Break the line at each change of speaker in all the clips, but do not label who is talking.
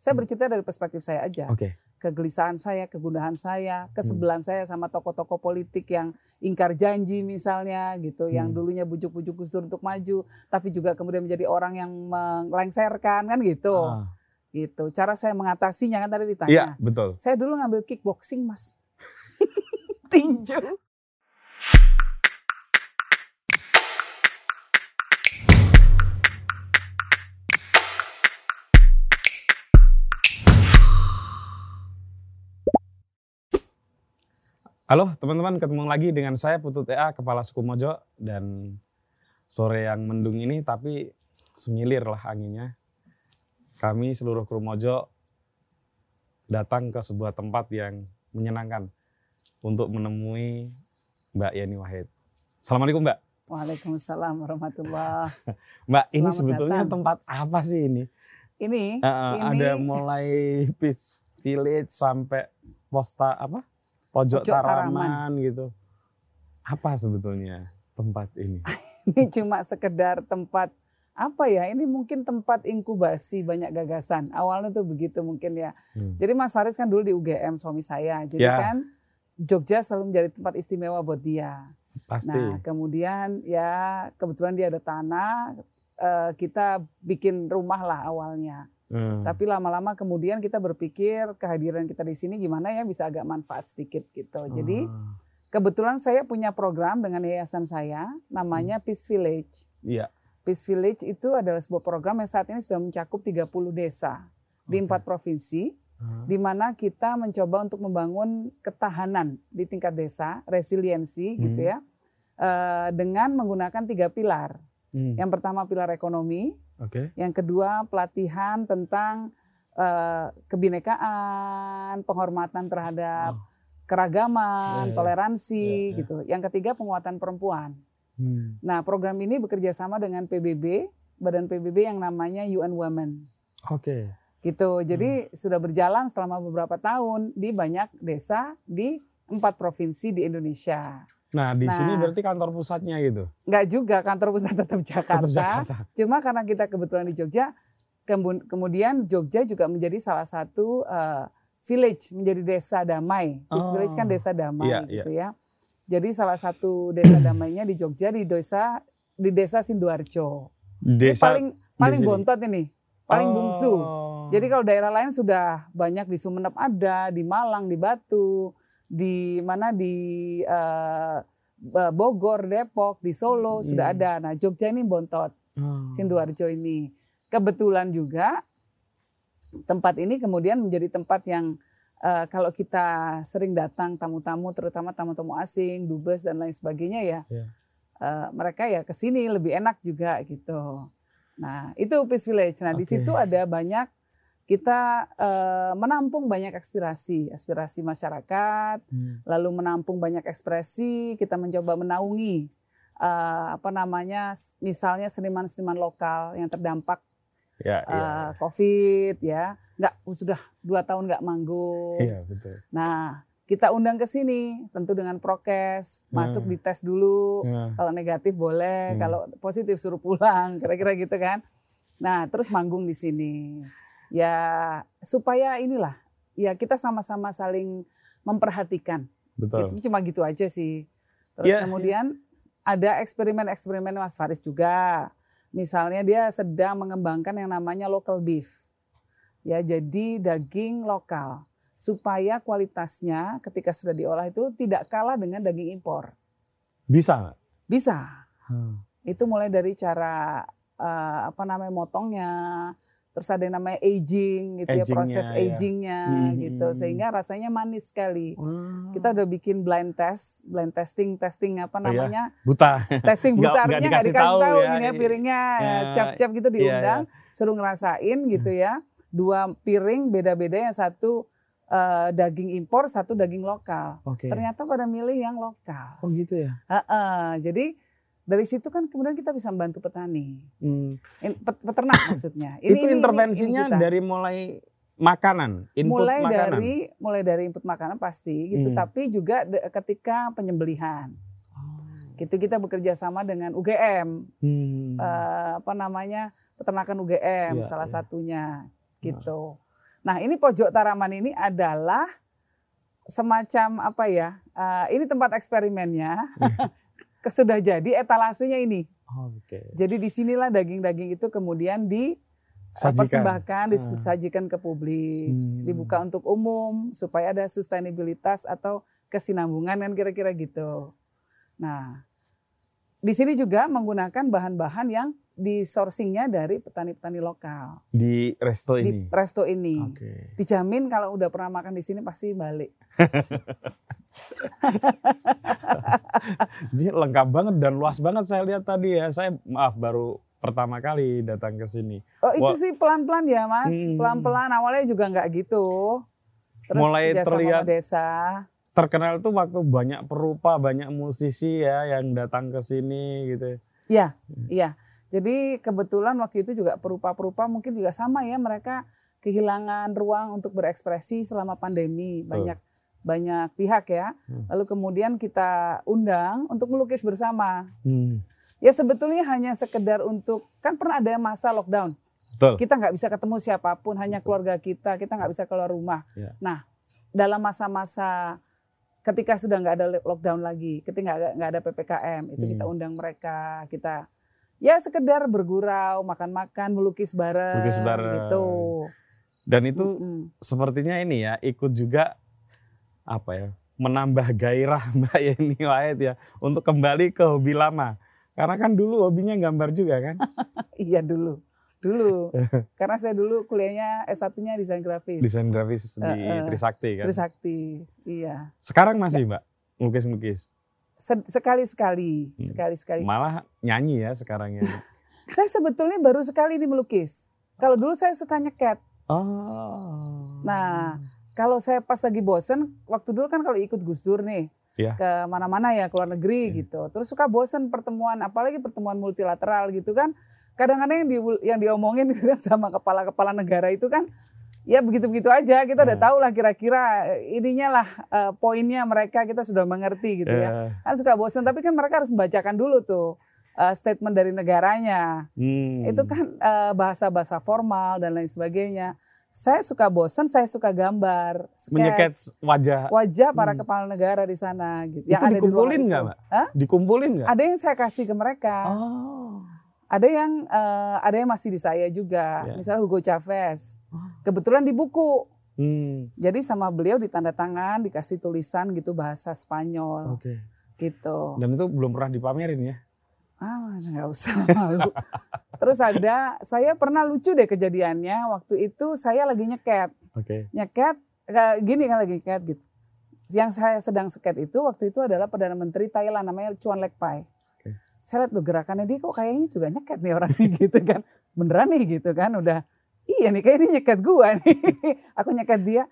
Saya bercerita dari perspektif saya aja.
Oke.
Kegelisahan saya, kegundahan saya, kesebelahan saya sama tokoh-tokoh politik yang ingkar janji misalnya gitu, yang
Hmm.
dulunya bujuk-bujuk Gus Dur untuk maju, tapi juga kemudian menjadi orang yang melengsarkan kan gitu.
Ah,
Gitu. Cara saya mengatasinya kan tadi
Iya,
ditanya.
betul.
Saya dulu ngambil kickboxing, Mas. Tinju.
Halo teman-teman, ketemu lagi dengan saya Putu TA, Kepala Suku Mojo dan sore yang mendung ini tapi semilir lah anginnya. Kami seluruh kru Mojo datang ke sebuah tempat yang menyenangkan untuk menemui Mbak Yani Wahid. Assalamualaikum Mbak.
Waalaikumsalam warahmatullah.
Mbak, ini
Selamat
sebetulnya
datang.
tempat apa sih ini?
Ini,
eh,
ini
ada mulai Peace Village sampai posta apa? Pojok,
Pojok Taraman.
Taraman gitu. Apa sebetulnya tempat ini?
ini cuma sekedar tempat apa ya? Ini mungkin tempat inkubasi banyak gagasan. Awalnya tuh begitu mungkin ya.
Hmm.
Jadi Mas Faris kan dulu di UGM suami saya. Jadi
Ya.
kan Jogja selalu menjadi tempat istimewa buat dia.
Pasti.
Nah, kemudian ya kebetulan dia ada tanah, eh, kita bikin rumah lah awalnya.
Hmm.
Tapi lama-lama kemudian kita berpikir kehadiran kita di sini gimana ya bisa agak manfaat sedikit gitu. Jadi
Ah,
kebetulan saya punya program dengan yayasan saya namanya Peace Village.
Iya.
Peace Village itu adalah sebuah program yang saat ini sudah mencakup 30 desa di
Oke.
empat provinsi
Ah,
di mana kita mencoba untuk membangun ketahanan di tingkat desa, resiliensi
Hmm.
gitu ya. eh, dengan menggunakan tiga pilar.
hmm.
Yang pertama pilar ekonomi,
Oke.
yang kedua pelatihan tentang eh, kebinekaan, penghormatan terhadap
Oh.
keragaman,
Iya, iya.
toleransi
Iya, iya.
gitu. Yang ketiga penguatan perempuan.
Hmm.
Nah, program ini bekerja sama dengan PBB, badan PBB yang namanya UN Women.
Oke.
Gitu. Jadi
Hmm.
sudah berjalan selama beberapa tahun di banyak desa di empat provinsi di Indonesia.
Nah, di sini
Nah.
berarti kantor pusatnya gitu.
Enggak juga kantor pusat tetap Jakarta.
Tetap Jakarta.
Cuma karena kita kebetulan di Jogja, kemu- kemudian Jogja juga menjadi salah satu eh, village, menjadi desa damai. Peace
Oh.
village kan desa damai
Iya,
gitu ya. Jadi salah satu desa damainya di Jogja di desa di desa Sidoarjo. Ini
Desa
paling paling
sini.
bontot ini, paling
Oh.
bungsu. Jadi kalau daerah lain sudah banyak di Sumeneb ada, di Malang, di Batu, di mana di eh, Bogor, Depok, di Solo sudah
Hmm.
ada. Nah Jogja ini bontot.
Oh.
Sidoarjo ini. Kebetulan juga tempat ini kemudian menjadi tempat yang eh, kalau kita sering datang tamu-tamu, terutama tamu-tamu asing, dubes dan lain sebagainya ya,
Iya.
eh, mereka ya ke sini lebih enak juga gitu. Nah itu Peace Village. Nah di
Oke.
situ ada banyak kita eh, menampung banyak aspirasi, aspirasi masyarakat,
Hmm.
lalu menampung banyak ekspresi, kita mencoba menaungi eh, apa namanya, misalnya seniman-seniman lokal yang terdampak
Ya, iya.
eh, COVID ya, nggak sudah dua tahun nggak manggung.
Iya, betul.
Nah kita undang ke sini, tentu dengan prokes, masuk
Hmm.
dites dulu,
Nah,
kalau negatif boleh,
Hmm.
kalau positif suruh pulang, kira-kira gitu kan. Nah terus manggung di sini, ya supaya inilah, ya kita sama-sama saling memperhatikan.
betul.
Itu cuma gitu aja sih. Terus
Iya,
kemudian ada eksperimen-eksperimen Mas Faris juga. Misalnya dia sedang mengembangkan yang namanya local beef. Ya, jadi daging lokal supaya kualitasnya ketika sudah diolah itu tidak kalah dengan daging impor.
Bisa nggak?
Bisa.
Hmm.
Itu mulai dari cara eh, apa namanya motongnya, terus ada yang namanya aging gitu ya,
Agingnya,
proses
ya.
agingnya
Hmm.
gitu sehingga rasanya manis sekali.
Oh.
Kita udah bikin blind test, blind testing, testing apa
Oh, iya.
namanya?
buta.
Testing
Nggak-
buta
nggak
artinya nggak
dikasih
dikasih
tahu
tahu,
ya.
ini ya piringnya
Ya.
chef-chef gitu diundang, suruh ngerasain gitu ya. Dua piring beda-beda yang satu eh, daging impor, satu daging lokal.
Oke.
Ternyata pada milih yang lokal.
Oh gitu ya.
Heeh, jadi dari situ kan kemudian kita bisa membantu petani,
Hmm.
Peternak maksudnya.
itu
ini- ini
intervensinya
kita.
dari mulai makanan, input
mulai
makanan.
dari mulai dari input makanan pasti gitu,
Hmm.
tapi juga ketika penyembelihan.
Oh.
Gitu kita bekerja sama dengan UGM,
Hmm.
eh, apa namanya peternakan UGM
Iya,
salah
iya.
satunya gitu. Nah ini pojok taraman ini adalah semacam apa ya? Uh, ini tempat eksperimennya. Sudah jadi etalasenya ini.
Oh, Oke.
Jadi di sinilah daging-daging itu kemudian dipersembahkan, disajikan ke publik,
Hmm.
dibuka untuk umum supaya ada sustainabilitas atau kesinambungan kan kira-kira gitu. Nah, di sini juga menggunakan bahan-bahan yang di sourcingnya dari petani-petani lokal
Di resto
di
ini.
resto ini.
Oke.
Dijamin kalau udah pernah makan di sini pasti balik.
Jadi lengkap banget dan luas banget saya lihat tadi ya. Saya maaf baru pertama kali datang ke sini.
Oh itu
Wah.
sih pelan-pelan ya mas,
Hmm.
pelan-pelan awalnya juga nggak gitu. Terus
Mulai terlihat-
desa.
Terkenal tuh waktu banyak perupa, banyak musisi ya yang datang ke sini gitu.
Iya, iya. Jadi kebetulan waktu itu juga perupa-perupa mungkin juga sama ya mereka kehilangan ruang untuk berekspresi selama pandemi banyak banyak pihak ya.
Hmm.
Lalu kemudian kita undang untuk melukis bersama.
Hmm.
Ya sebetulnya hanya sekedar untuk kan pernah ada masa lockdown.
Betul.
Kita nggak bisa ketemu siapa pun, hanya keluarga kita. Kita nggak bisa keluar rumah.
Ya.
Nah, dalam masa-masa ketika sudah nggak ada lockdown lagi, ketika nggak ada ppkm, itu kita
Hmm.
undang mereka, kita ya sekedar bergurau, makan-makan, melukis bareng,
Melukis bareng.
gitu.
Dan itu
Mm-mm.
sepertinya ini ya ikut juga apa ya menambah gairah Mbak Yeni Wahid ya untuk kembali ke hobi lama. Karena kan dulu hobinya gambar juga kan.
Iya dulu, dulu. Karena saya dulu kuliahnya S1-nya desain grafis,
Desain grafis di
Eh, eh.
Trisakti kan.
Trisakti, iya.
Sekarang masih Mbak ngelukis-ngelukis.
Se- Sekali-sekali,
Hmm.
sekali-sekali.
Malah nyanyi ya sekarang ya.
Saya sebetulnya baru sekali ini melukis. Kalau dulu saya suka nyeket.
Oh.
Nah, kalau saya pas lagi bosen, waktu dulu kan kalau ikut Gus Dur nih,
Iya.
ke mana-mana ya, ke luar negeri
Iya.
gitu. Terus suka bosen pertemuan, apalagi pertemuan multilateral gitu kan. Kadang-kadang yang, di, yang diomongin gitu kan sama kepala-kepala negara itu kan, ya begitu-begitu aja. Kita udah
Nah.
tahu lah kira-kira eh, ininya lah eh, poinnya mereka kita sudah mengerti gitu ya.
Eh,
Kan suka bosen, tapi kan mereka harus membacakan dulu tuh eh, statement dari negaranya
hmm.
itu kan bahasa-bahasa formal dan lain sebagainya. Saya suka bosan, saya suka gambar, sketch,
menyeket wajah.
wajah para
Hmm.
kepala negara di sana gitu.
itu
di ruangan
dikumpulin nggak Mbak?
Hah?
Dikumpulin nggak?
Ada yang saya kasih ke mereka,
Oh.
ada yang eh, ada yang masih di saya juga.
Ya.
Misalnya Hugo Chavez,
Oh.
kebetulan di buku.
Hmm.
Jadi sama beliau ditanda tangan, dikasih tulisan gitu bahasa Spanyol
Oke.
gitu.
Dan itu belum pernah dipamerin ya?
Ah, nggak usah malu. Terus ada, saya pernah lucu deh kejadiannya. Waktu itu saya lagi nyeket.
Oke.
nyeket gini kan lagi nyeket gitu. Yang saya sedang sket itu waktu itu adalah perdana menteri Thailand namanya Chuan Lek Pai.
Oke.
Saya lihat tuh gerakannya dia kok kayaknya juga nyeket nih orangnya gitu kan. Beneran nih gitu kan udah iya nih kayak dia nyeket gua nih. Aku nyeket dia.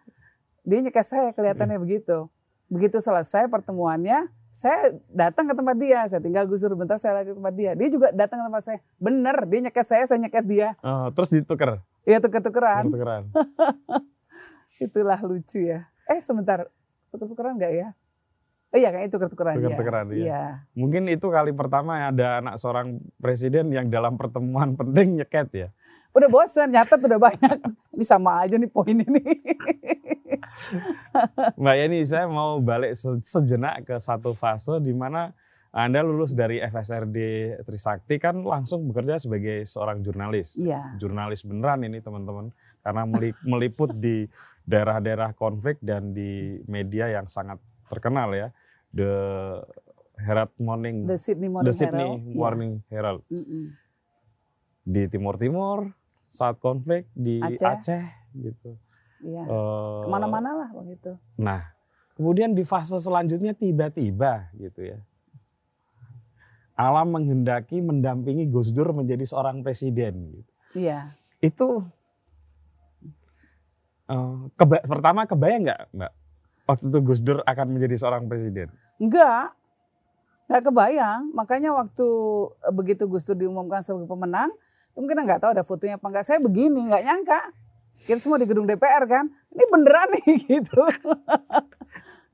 Dia nyeket saya kelihatannya begitu. Begitu selesai pertemuannya, saya datang ke tempat dia. Saya tinggal gusur bentar saya lagi ke tempat dia. Dia juga datang ke tempat saya. Bener, dia nyeket saya, saya nyeket dia.
Oh, terus ditukar.
Ya tuker-tukeran.
Tukeran.
Itulah lucu ya. Eh sebentar, tuker-tukeran nggak ya? Eh, iya kayaknya tuker-tukeran ya.
Tuker-tukeran, iya.
Iya.
Mungkin itu kali pertama ada anak seorang presiden yang dalam pertemuan penting nyeket ya.
Udah bosen, nyatet udah banyak. Ini sama aja nih poin ini.
Mbak Yeni, saya mau balik se- sejenak ke satu fase di mana Anda lulus dari FSRD Trisakti kan langsung bekerja sebagai seorang jurnalis.
Iya.
Jurnalis beneran ini teman-teman. Karena meli- meliput di daerah-daerah konflik dan di media yang sangat terkenal ya. The Herald Morning,
The Sydney Morning
The Sydney
Herald. Iya.
Morning Herald.
Mm-mm.
Di Timur Timur saat konflik di
Aceh.
Aceh, gitu.
Iya.
Eh,
Ke mana-mana lah begitu.
Nah, kemudian di fase selanjutnya tiba-tiba gitu ya. Alam menghendaki mendampingi Gus Dur menjadi seorang presiden. Gitu.
Iya.
Itu eh, keba- pertama kebayang nggak Mbak? Waktu itu Gus Dur akan menjadi seorang presiden.
Enggak. Enggak kebayang. Makanya waktu eh, begitu Gus Dur diumumkan sebagai pemenang, mungkin nggak tahu ada fotonya apa enggak. Saya begini, nggak nyangka. Kita semua di gedung DPR kan. Ini beneran nih gitu.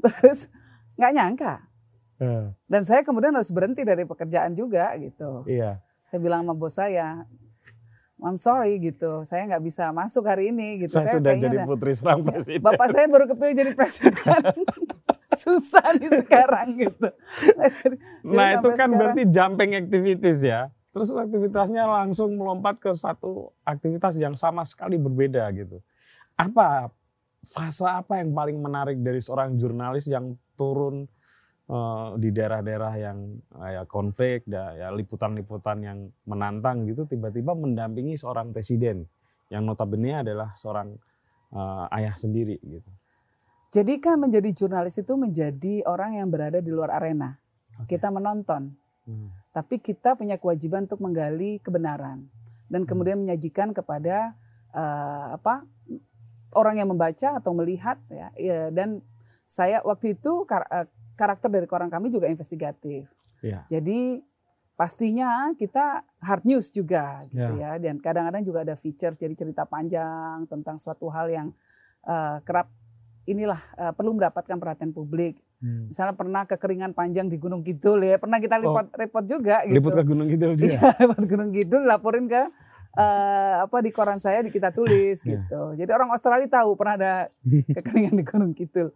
Terus nggak nyangka. Dan saya kemudian harus berhenti dari pekerjaan juga gitu.
Iya.
Saya bilang sama bos saya, I'm sorry gitu, saya nggak bisa masuk hari ini gitu.
Saya,
saya
sudah jadi
udah-
putri serang
Ya,
presiden.
Bapak saya baru kepilih jadi presiden. Susah nih sekarang gitu. Jadi
Nah itu kan
sekarang-
berarti jumping activities ya. Terus aktivitasnya langsung melompat ke satu aktivitas yang sama sekali berbeda gitu. Apa fase apa yang paling menarik dari seorang jurnalis yang turun eh, di daerah-daerah yang eh, ya konflik, da- ya liputan-liputan yang menantang gitu, tiba-tiba mendampingi seorang presiden yang notabene adalah seorang eh, ayah sendiri gitu.
Jadi kan menjadi jurnalis itu menjadi orang yang berada di luar arena. Kita menonton,
Hmm.
tapi kita punya kewajiban untuk menggali kebenaran dan kemudian menyajikan kepada eh, apa orang yang membaca atau melihat ya, ya, dan saya waktu itu kar- karakter dari koran kami juga investigatif.
Iya.
Jadi pastinya kita hard news juga gitu ya dan kadang-kadang juga ada features jadi cerita panjang tentang suatu hal yang eh, kerap inilah eh, perlu mendapatkan perhatian publik.
Hmm.
Misalnya pernah kekeringan panjang di Gunung Kidul ya, pernah kita report report juga gitu.
Liput ke Gunung Kidul juga.
Iya, lewat Gunung Kidul laporin ke eh, apa di koran saya di kita tulis
Iya.
gitu. Jadi orang Australia tahu pernah ada kekeringan di Gunung Kidul.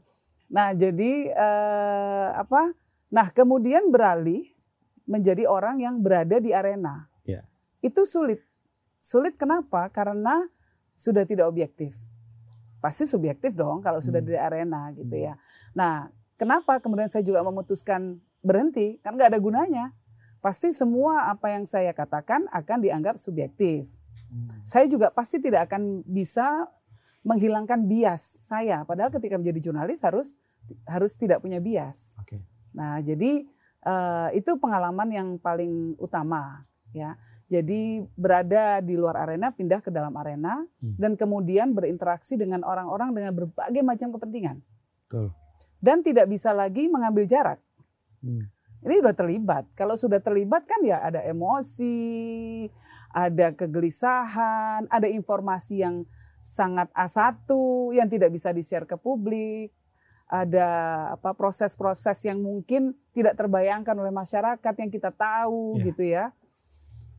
Nah, jadi eh, apa? Nah, kemudian beralih menjadi orang yang berada di arena.
Iya.
Itu sulit. Sulit kenapa? Karena sudah tidak objektif. Pasti subjektif dong kalau sudah
Hmm.
di arena gitu ya. Nah, kenapa kemudian saya juga memutuskan berhenti? Kan nggak ada gunanya. Pasti semua apa yang saya katakan akan dianggap subjektif. Saya juga pasti tidak akan bisa menghilangkan bias saya. Padahal ketika menjadi jurnalis harus harus tidak punya bias.
Oke.
Nah, jadi eh, itu pengalaman yang paling utama ya. Jadi berada di luar arena pindah ke dalam arena
Hmm.
dan kemudian berinteraksi dengan orang-orang dengan berbagai macam kepentingan.
Betul.
Dan tidak bisa lagi mengambil jarak.
Hmm.
Ini sudah terlibat. Kalau sudah terlibat kan ya ada emosi, ada kegelisahan, ada informasi yang sangat A1 yang tidak bisa di-share ke publik. Ada apa proses-proses yang mungkin tidak terbayangkan oleh masyarakat yang kita tahu
Ya.
gitu ya.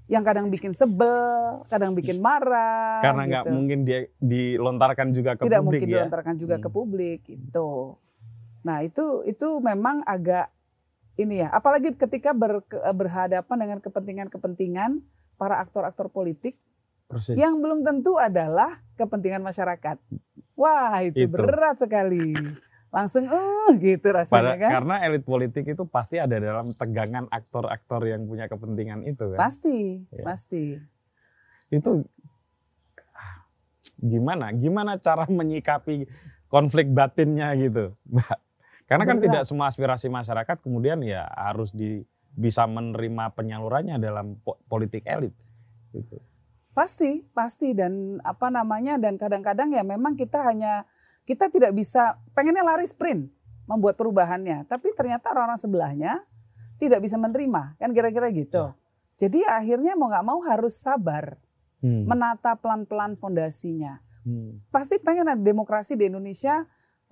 Yang kadang bikin sebel, kadang bikin marah.
Karena nggak
gitu.
mungkin dia dilontarkan juga ke
tidak
publik
mungkin
ya.
dilontarkan juga ke
Hmm.
publik gitu. Nah itu itu memang agak ini ya, apalagi ketika ber- berhadapan dengan kepentingan-kepentingan para aktor-aktor politik
Persis.
yang belum tentu adalah kepentingan masyarakat. Wah itu,
Itu.
berat sekali, langsung eh gitu rasanya
Pada-
kan.
Karena elit politik itu pasti ada dalam tegangan aktor-aktor yang punya kepentingan itu kan.
Pasti,
Ya.
pasti.
Itu gimana? Gimana cara menyikapi konflik batinnya gitu, Mbak? Karena kan
Berat.
tidak semua aspirasi masyarakat kemudian ya harus di bisa menerima penyalurannya dalam po- politik elit. Gitu.
Pasti, pasti dan apa namanya dan kadang-kadang ya memang kita hanya kita tidak bisa pengennya lari sprint membuat perubahannya, tapi ternyata orang-orang sebelahnya tidak bisa menerima, kan kira-kira gitu. Jadi akhirnya mau nggak mau harus sabar
Hmm.
menata pelan-pelan fondasinya.
Hmm.
Pasti pengen ada demokrasi di Indonesia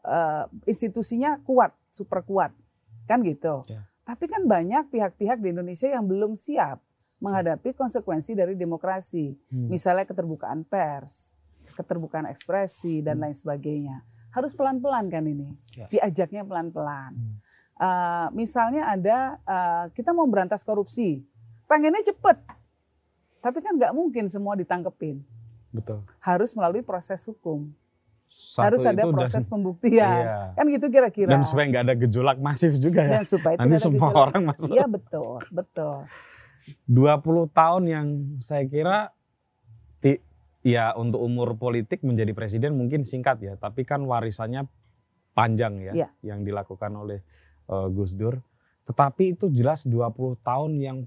eh, institusinya kuat, super kuat, kan gitu.
Ya.
Tapi kan banyak pihak-pihak di Indonesia yang belum siap menghadapi konsekuensi dari demokrasi
Hmm.
misalnya keterbukaan pers, keterbukaan ekspresi dan
Hmm.
lain sebagainya. Harus pelan-pelan kan ini,
Ya.
diajaknya pelan-pelan.
Hmm.
Eh, misalnya ada eh, kita mau berantas korupsi, pengennya cepet, tapi kan nggak mungkin semua ditangkepin.
Betul.
Harus melalui proses hukum,
Satu
harus ada
itu dan-
proses pembuktian,
Iya.
kan gitu kira-kira.
Dan supaya nggak ada gejolak masif juga ya.
Dan supaya
Nanti
tidak ada
semua
gejolak
orang
masuk. Iya betul, betul.
20 tahun yang saya kira ti- ya untuk umur politik menjadi presiden mungkin singkat ya, tapi kan warisannya panjang ya
Iya.
yang dilakukan oleh eh, Gus Dur. Tetapi itu jelas 20 tahun yang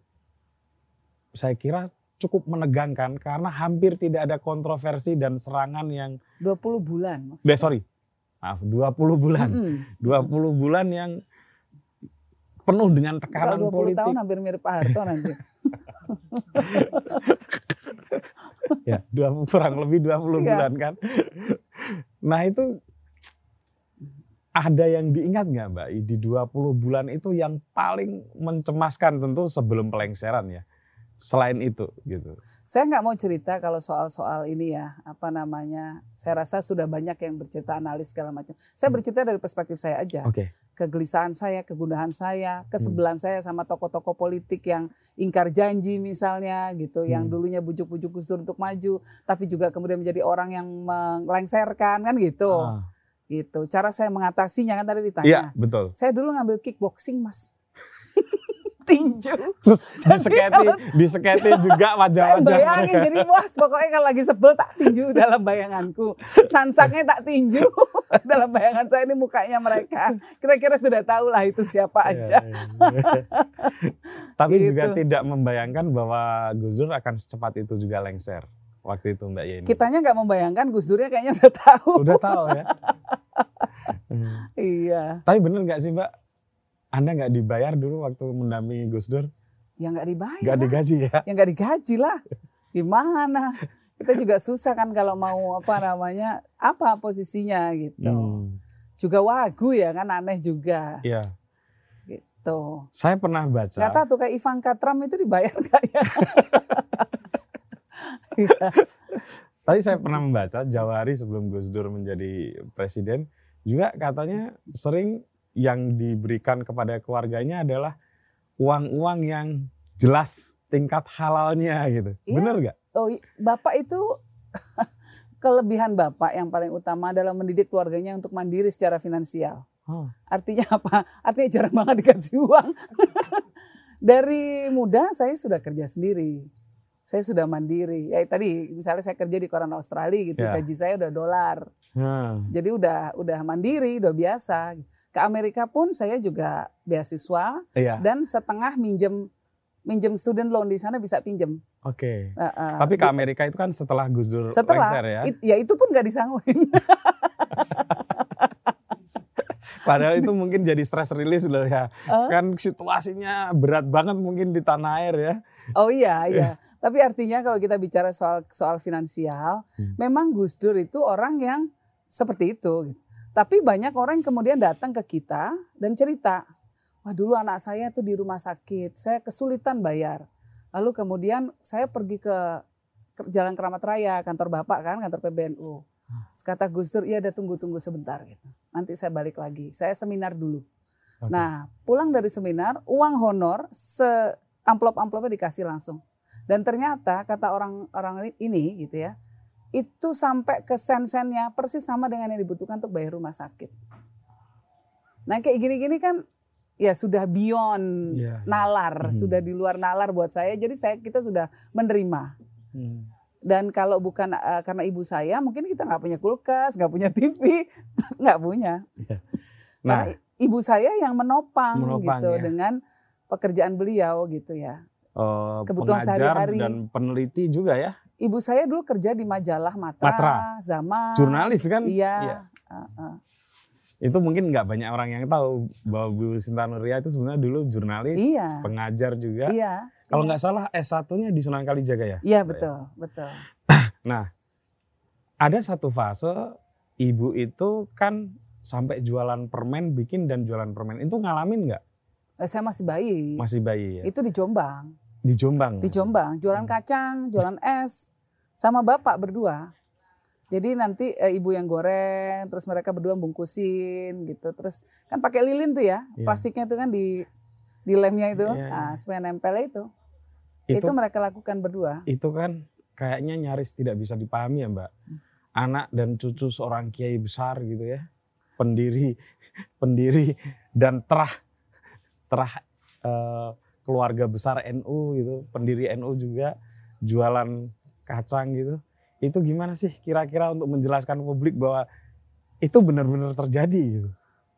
saya kira cukup menegangkan karena hampir tidak ada kontroversi dan serangan yang
20 bulan.
eh,
maksudnya.
sorry. Maaf, 20 bulan.
Mm-mm.
20 bulan yang penuh dengan
Kalau
tekanan
20
politik.
tahun hampir mirip Pak Harto nanti.
ya, dua, kurang lebih 20
Iya.
bulan kan. Nah itu ada yang diingat nggak Mbak di 20 bulan itu yang paling mencemaskan tentu sebelum pelengseran ya. Selain itu gitu.
Saya nggak mau cerita kalau soal-soal ini ya, apa namanya. Saya rasa sudah banyak yang bercerita analis segala macam. Saya
Hmm.
bercerita dari perspektif saya aja.
Oke.
Kegelisahan saya, kegundahan saya,
Hmm.
kesebelahan saya sama tokoh-tokoh politik yang ingkar janji misalnya gitu, yang
Hmm.
dulunya bujuk-bujuk Gus Dur untuk maju, tapi juga kemudian menjadi orang yang melengsarkan kan gitu.
Ah,
Gitu. Cara saya mengatasinya kan tadi
Iya,
ditanya.
betul.
Saya dulu ngambil kickboxing, Mas. Tinju.
Terus
Jadi
diseketi, diseketi juga
Saya
wajah-wajah
bayangin
mereka.
jadi puas pokoknya kalau lagi sebel tak tinju dalam bayanganku. Sansaknya tak tinju dalam bayangan saya ini mukanya mereka. Kira-kira sudah tahu lah itu siapa
Iya,
aja.
iya, iya. Tapi juga
Gitu.
tidak membayangkan bahwa Gus Dur akan secepat itu juga lengser waktu itu Mbak Yeni.
Kitanya nggak membayangkan Gus Durnya kayaknya udah tahu.
Udah tahu ya. Hmm.
Iya.
Tapi bener nggak sih Mbak? Anda nggak dibayar dulu waktu mendampingi Gus Dur?
Ya nggak dibayar.
Nggak digaji ya?
Ya nggak digaji lah. Gimana? Kita juga susah kan kalau mau apa namanya apa posisinya gitu.
Hmm,
Juga wagu ya kan aneh juga
Iya.
gitu.
Saya pernah baca.
Nggak tahu tuh kayak Ivanka Trump itu dibayar nggak ya? Iya.
Tadi saya pernah membaca Jawari sebelum Gus Dur menjadi presiden juga katanya sering yang diberikan kepada keluarganya adalah uang-uang yang jelas tingkat halalnya gitu.
Iya.
Bener nggak?
Oh, bapak itu kelebihan bapak yang paling utama adalah mendidik keluarganya untuk mandiri secara finansial.
Oh.
Artinya apa? Artinya jarang banget dikasih uang. Dari muda saya sudah kerja sendiri. Saya sudah mandiri. Ya tadi misalnya saya kerja di koran Australia gitu,
Ya.
gaji saya udah dolar.
Nah,
Jadi udah udah mandiri, udah biasa. Ke Amerika pun saya juga beasiswa
iya.
dan setengah minjem minjem student loan di sana bisa pinjem.
Oke.
Uh, uh,
Tapi ke Amerika itu kan setelah Gus Dur
setelah
lengser ya.
it- ya itu pun gak disangguin.
Padahal itu mungkin jadi stress release loh ya.
Hah?
Kan situasinya berat banget mungkin di tanah air ya.
Oh iya, iya. Tapi artinya kalau kita bicara soal soal finansial,
Hmm.
memang Gus Dur itu orang yang seperti itu. Tapi banyak orang yang kemudian datang ke kita dan cerita, wah dulu anak saya tuh di rumah sakit, saya kesulitan bayar. Lalu kemudian saya pergi ke Jalan Keramat Raya, kantor bapak kan, kantor PBNU. Terus Kata Gus Dur, iya ada tunggu-tunggu sebentar gitu. Nanti saya balik lagi. Saya seminar dulu.
Oke.
Nah, pulang dari seminar, uang honor se amplop-amplopnya dikasih langsung. Dan ternyata kata orang-orang ini gitu ya, itu sampai ke sen-sennya persis sama dengan yang dibutuhkan untuk bayar rumah sakit. Nah, kayak gini-gini kan ya sudah beyond
Iya, iya.
nalar,
Hmm.
sudah di luar nalar buat saya. Jadi saya kita sudah menerima.
Hmm.
Dan kalau bukan eh, karena ibu saya, mungkin kita nggak punya kulkas, nggak punya TV, nggak punya.
Nah,
Karena ibu saya yang menopang,
Menopang,
gitu
ya.
dengan pekerjaan beliau gitu ya.
eh,
kebutuhan sehari-hari.
dan peneliti juga ya.
Ibu saya dulu kerja di majalah Matra,
Matra.
Zaman.
Jurnalis kan?
Iya.
Iya.
Uh, uh.
Itu mungkin nggak banyak orang yang tahu bahwa Bu Sinta Nuria itu sebenarnya dulu jurnalis,
Iya.
pengajar juga.
Iya.
Kalau
iya.
nggak salah S1-nya di Sunan Kalijaga ya.
Iya betul, betul.
Nah, ada satu fase ibu itu kan sampai jualan permen, bikin dan jualan permen. Itu ngalamin nggak?
Eh, Saya masih bayi.
Masih bayi ya?
Itu di Jombang.
Di Jombang.
Di Jombang, jualan
Hmm.
kacang, jualan es, sama bapak berdua. Jadi nanti eh, ibu yang goreng, terus mereka berdua bungkusin gitu. Terus kan pakai lilin tuh ya,
Iya.
plastiknya itu kan di di lemnya itu,
Iya, iya.
nah, supaya nempel itu.
Itu,
Itu, mereka lakukan berdua.
itu kan kayaknya nyaris tidak bisa dipahami ya Mbak. Anak dan cucu seorang kiai besar gitu ya. Pendiri pendiri dan terah terah eh, keluarga besar NU gitu, pendiri NU juga jualan kacang gitu. Itu gimana sih kira-kira untuk menjelaskan publik bahwa itu benar-benar terjadi gitu.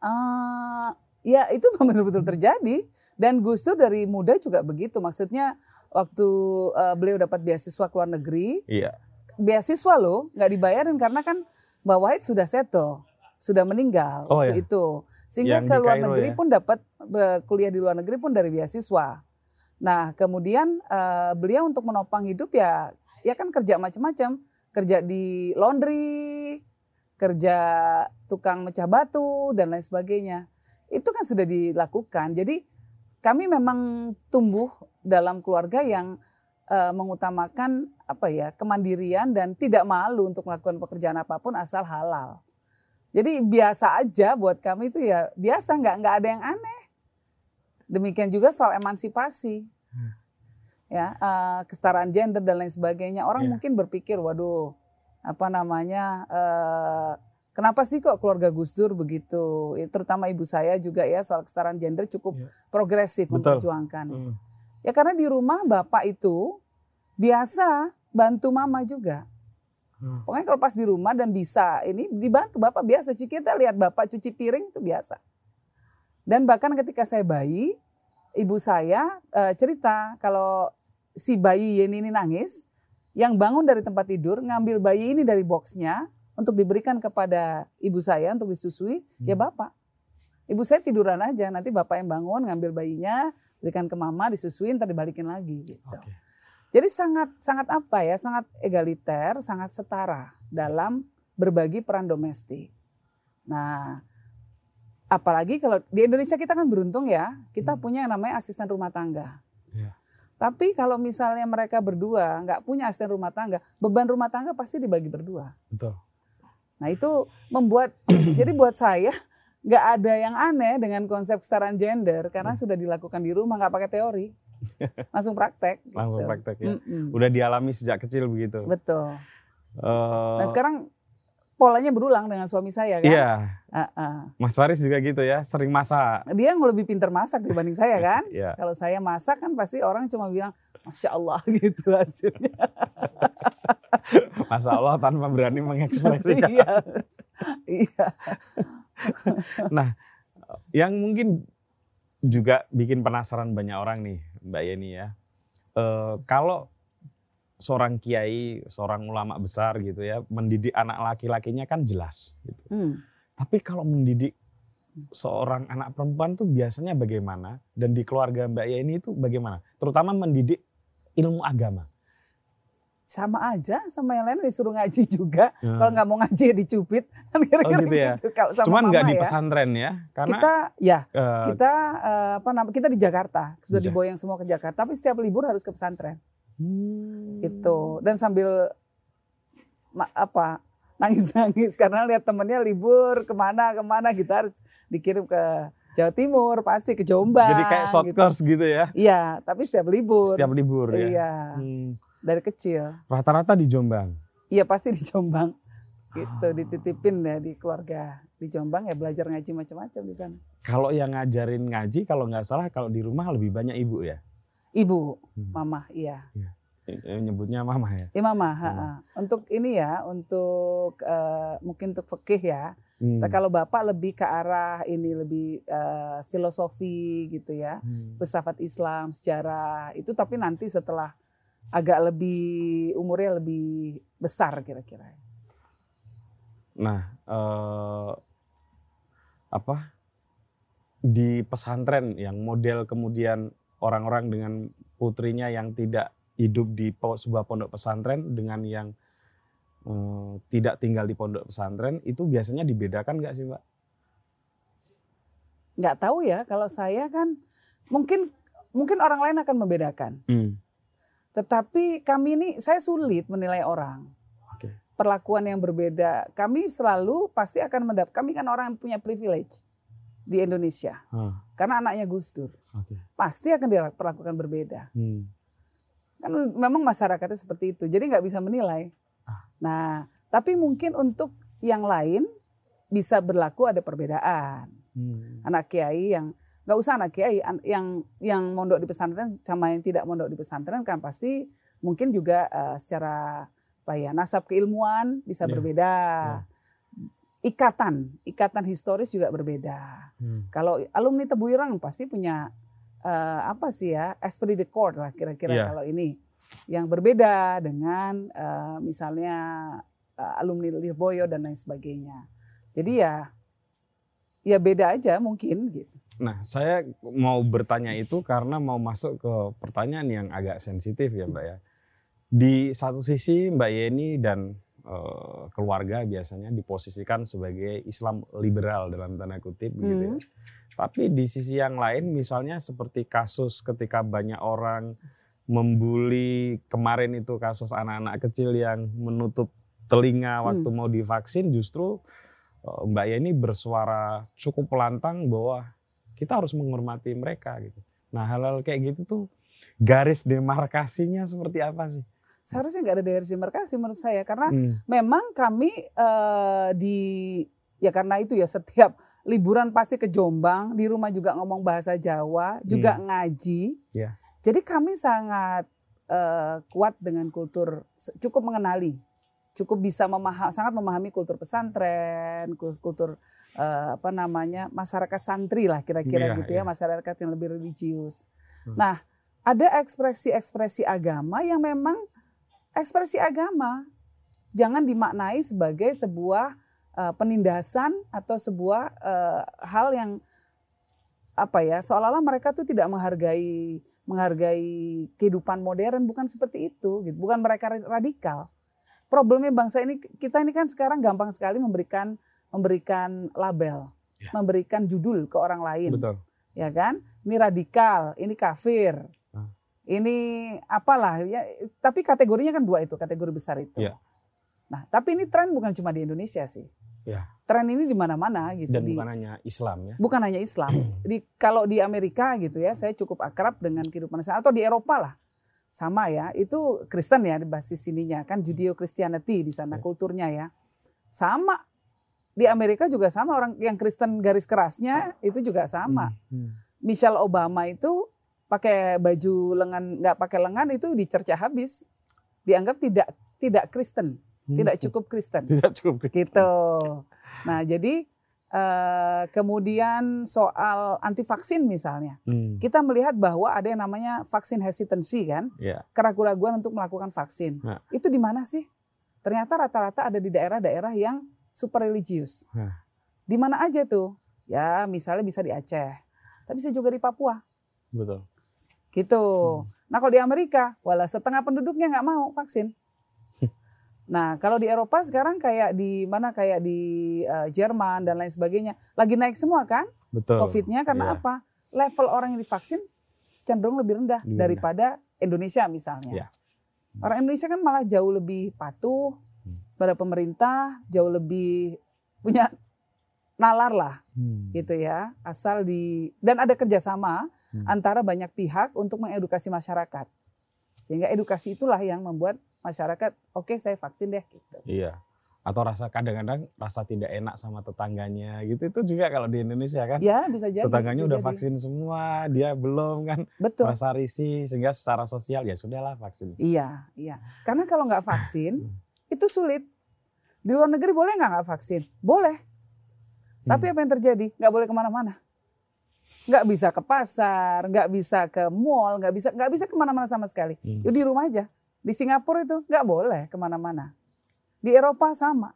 Ah, ya itu betul-betul terjadi dan Gus Dur dari muda juga begitu. Maksudnya waktu eh, beliau dapat beasiswa ke luar negeri,
Iya.
beasiswa loh nggak dibayarin karena kan Mbak Wahid sudah seto, sudah meninggal
Oh,
waktu
ya.
itu. Sehingga
Yang
ke luar negeri
ya?
pun dapat kuliah di luar negeri pun dari beasiswa. Nah kemudian eh, beliau untuk menopang hidup ya ya kan kerja macam-macam, kerja di laundry, kerja tukang mecah batu dan lain sebagainya. Itu kan sudah dilakukan. Jadi kami memang tumbuh dalam keluarga yang eh, mengutamakan apa ya kemandirian dan tidak malu untuk melakukan pekerjaan apa pun asal halal. Jadi biasa aja buat kami itu ya biasa nggak nggak ada yang aneh. Demikian juga soal emansipasi,
Hmm.
ya uh, kesetaraan gender dan lain sebagainya. Orang
Iya.
mungkin berpikir, waduh, apa namanya, uh, kenapa sih kok keluarga Gus Dur begitu? Ya, terutama ibu saya juga ya soal kesetaraan gender cukup
Iya.
progresif
Betul.
memperjuangkan.
Hmm.
Ya karena di rumah bapak itu biasa bantu mama juga.
Hmm.
Pokoknya kalau pas di rumah dan bisa ini dibantu bapak biasa. Cuci kita lihat bapak cuci piring itu biasa. Dan bahkan ketika saya bayi, ibu saya eh, cerita kalau si bayi Yeni ini nangis, yang bangun dari tempat tidur ngambil bayi ini dari boxnya untuk diberikan kepada ibu saya untuk disusui, ya
Hmm.
bapak. Ibu saya tiduran aja, nanti bapak yang bangun ngambil bayinya, berikan ke mama, disusuin, ntar dibalikin lagi gitu.
Oke.
Jadi sangat sangat apa ya, sangat egaliter, sangat setara dalam berbagi peran domestik. Nah, apalagi kalau di Indonesia kita kan beruntung ya, kita
Hmm.
punya yang namanya asisten rumah tangga.
Iya.
Tapi kalau misalnya mereka berdua nggak punya asisten rumah tangga, beban rumah tangga pasti dibagi berdua.
Betul.
Nah itu membuat, jadi buat saya nggak ada yang aneh dengan konsep kesetaraan gender karena sudah dilakukan di rumah nggak pakai teori, langsung praktek.
Langsung
gitu.
praktek ya.
Mm-mm.
Udah dialami sejak kecil begitu.
Betul.
Eh,
Nah sekarang polanya berulang dengan suami saya kan.
Iya,
ah.
Mas Faris juga gitu ya, sering masak.
Dia yang lebih pintar masak dibanding saya kan.
Iya.
Kalau saya masak kan pasti orang cuma bilang masya Allah gitu hasilnya.
Masya Allah tanpa berani mengekspresikan.
iya. Iya.
Yang mungkin juga bikin penasaran banyak orang nih, Mbak Yeni ya. Eh, kalau seorang kiai, seorang ulama besar gitu ya, mendidik anak laki-lakinya kan jelas. Gitu.
Hmm.
Tapi kalau mendidik seorang anak perempuan tuh biasanya bagaimana? Dan di keluarga Mbak Yeni itu bagaimana? Terutama mendidik ilmu agama.
Sama aja sama yang lain disuruh ngaji juga.
Hmm.
Kalau nggak mau ngaji ya dicubit. Kan kira-kira
Oh, gitu ya.
Kalau sama
Cuman nggak di
ya.
pesantren ya, karena
Kita ya
eh,
kita eh, apa namanya kita di Jakarta sudah
Di Jak-
diboyong semua ke Jakarta tapi setiap libur harus ke pesantren
hmm,
gitu dan sambil ma- apa nangis-nangis karena lihat temennya libur ke mana ke mana kita harus dikirim ke Jawa Timur pasti ke Jombang
Jadi kayak short
gitu.
course gitu ya,
iya tapi setiap libur
setiap libur ya.
iya
Hmm,
dari kecil
Rata-rata di Jombang.
iya pasti di Jombang gitu
Ah.
dititipin ya di keluarga di Jombang ya belajar ngaji macam-macam di sana
Kalau yang ngajarin ngaji, kalau nggak salah kalau di rumah lebih banyak ibu ya.
ibu
Hmm.
mama iya
Eh, Nyebutnya mama ya.
Iya mama,
Hmm.
ha-ha. untuk ini ya, untuk eh, mungkin untuk fikih ya.
Hmm.
Nah, kalau bapak lebih ke arah ini lebih eh, filosofi gitu ya,
Hmm.
filsafat Islam, sejarah itu. Tapi nanti setelah agak lebih umurnya lebih besar kira-kira.
Nah, eh, apa di pesantren yang model kemudian orang-orang dengan putrinya yang tidak hidup di sebuah pondok pesantren dengan yang eh, tidak tinggal di pondok pesantren itu biasanya dibedakan nggak sih, Mbak?
Nggak tahu ya, kalau saya kan mungkin mungkin orang lain akan membedakan. Tetapi kami ini saya sulit menilai orang.
Oke.
Perlakuan yang berbeda. Kami selalu pasti akan mendapat. Kami kan orang yang punya privilege di Indonesia.
Hah,
Karena anaknya Gus Dur.
Oke.
Pasti akan diperlakukan berbeda.
Hmm.
Kan memang masyarakatnya seperti itu. Jadi nggak bisa menilai.
Ah.
Nah, tapi mungkin untuk yang lain bisa berlaku ada perbedaan.
Hmm.
Anak kiai yang nggak usah anak kiai an- yang yang mondok di pesantren sama yang tidak mondok di pesantren kan pasti mungkin juga eh, secara apa ya nasab keilmuan bisa
Iya.
berbeda. Ikatan, ikatan historis juga berbeda.
Hmm.
Kalau alumni Tebuirang pasti punya eh, apa sih ya esprit de corps lah kira-kira
Iya.
kalau ini yang berbeda dengan eh, misalnya eh, alumni Lirboyo dan lain sebagainya. Jadi ya ya beda aja mungkin gitu.
Nah, saya mau bertanya itu karena mau masuk ke pertanyaan yang agak sensitif ya, Mbak ya. Di satu sisi Mbak Yeni dan eh, keluarga biasanya diposisikan sebagai Islam liberal dalam tanda kutip begitu ya.
Hmm.
Tapi di sisi yang lain misalnya seperti kasus ketika banyak orang membuli kemarin itu kasus anak-anak kecil yang menutup telinga waktu
Hmm.
mau divaksin justru eh, Mbak Yeni bersuara cukup lantang bahwa kita harus menghormati mereka gitu. Nah hal-hal kayak gitu tuh garis demarkasinya seperti apa sih?
Seharusnya nggak ada garis demarkasi menurut saya karena
Hmm,
memang kami eh, di ya karena itu ya setiap liburan pasti ke Jombang di rumah juga ngomong bahasa Jawa juga ngaji
Ya.
jadi kami sangat eh, kuat dengan kultur cukup mengenali cukup bisa memaham sangat memahami kultur pesantren kul- kultur eh, apa namanya masyarakat santri lah kira-kira
Iya,
gitu ya
iya.
masyarakat yang lebih religius
Hmm.
nah ada ekspresi-ekspresi agama yang memang ekspresi agama jangan dimaknai sebagai sebuah eh, penindasan atau sebuah eh, hal yang apa ya seolah-olah mereka tuh tidak menghargai menghargai kehidupan modern bukan seperti itu gitu bukan mereka radikal problemnya bangsa ini kita ini kan sekarang gampang sekali memberikan memberikan label
Ya.
memberikan judul ke orang lain
betul.
ya kan ini radikal ini kafir
Ah.
ini apalah ya tapi kategorinya kan dua itu kategori besar itu
Ya.
nah tapi ini tren bukan cuma di Indonesia sih
Ya.
tren ini di mana-mana gitu
Dan
di,
bukan hanya Islam ya.
bukan hanya Islam. Di kalau di Amerika gitu ya, saya cukup akrab dengan kehidupan sana atau di Eropa lah. Sama ya, itu Kristen ya di basis sininya kan Judeo Christianity di sana
Ya.
kulturnya ya. Sama di Amerika juga sama orang yang Kristen garis kerasnya itu juga sama.
Hmm, hmm.
Michelle Obama itu pakai baju lengan nggak pakai lengan itu dicerca habis. Dianggap tidak tidak Kristen,
Hmm.
tidak cukup Kristen
Tidak cukup.
gitu. Nah, jadi eh, kemudian soal anti vaksin misalnya,
Hmm,
kita melihat bahwa ada yang namanya vaksin hesitancy kan,
Ya.
keraguan-keraguan untuk melakukan vaksin.
Nah.
Itu di mana sih? Ternyata rata-rata ada di daerah-daerah yang super religius. Di mana aja tuh? Ya, misalnya bisa di Aceh, tapi bisa juga di Papua,
Betul.
gitu.
Hmm.
Nah, kalau di Amerika, walah setengah penduduknya nggak mau vaksin. Nah, kalau di Eropa sekarang kayak di mana kayak di eh, Jerman dan lain sebagainya, lagi naik semua kan
Betul.
COVID-nya karena
Iya.
apa? Level orang yang divaksin cenderung lebih rendah
Lebih rendah.
daripada Indonesia misalnya.
Iya.
Orang Indonesia kan malah jauh lebih patuh. Pada pemerintah, jauh lebih punya nalar lah
Hmm.
gitu ya. Asal di dan ada kerjasama
Hmm.
antara banyak pihak untuk mengedukasi masyarakat. Sehingga edukasi itulah yang membuat masyarakat oke saya vaksin deh gitu.
Iya. Atau rasa kadang-kadang rasa tidak enak sama tetangganya gitu itu juga kalau di Indonesia kan.
Ya bisa jadi.
Tetangganya
bisa
udah
jadi.
vaksin semua, dia belum kan
Betul.
merasa risih sehingga secara sosial ya sudahlah vaksin.
Iya, iya. Karena kalau nggak vaksin
Hmm.
Itu sulit. Di luar negeri boleh nggak nggak vaksin? Boleh. Tapi
Hmm.
apa yang terjadi? Nggak boleh ke mana-mana. Nggak bisa ke pasar, nggak bisa ke mall, nggak bisa nggak bisa ke mana-mana sama sekali.
Hmm.
Yuk di rumah aja. Di Singapura itu nggak boleh ke mana-mana. Di Eropa sama.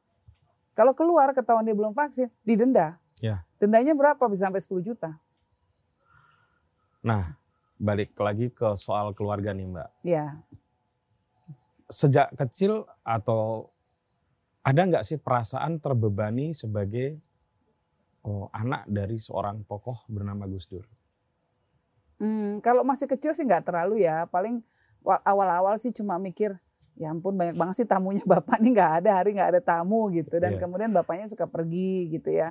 Kalau keluar ketahuan dia belum vaksin, didenda.
Ya.
Dendanya berapa? Bisa sampai 10 juta.
Nah, balik lagi ke soal keluarga nih Mbak.
Ya,
Sejak kecil atau ada nggak sih perasaan terbebani sebagai oh, anak dari seorang tokoh bernama Gus Dur?
Hmm, kalau masih kecil sih nggak terlalu ya. Paling wa- awal-awal sih cuma mikir, ya ampun banyak banget sih tamunya bapak nih nggak ada hari nggak ada tamu gitu. Dan
Iya.
kemudian bapaknya suka pergi gitu ya.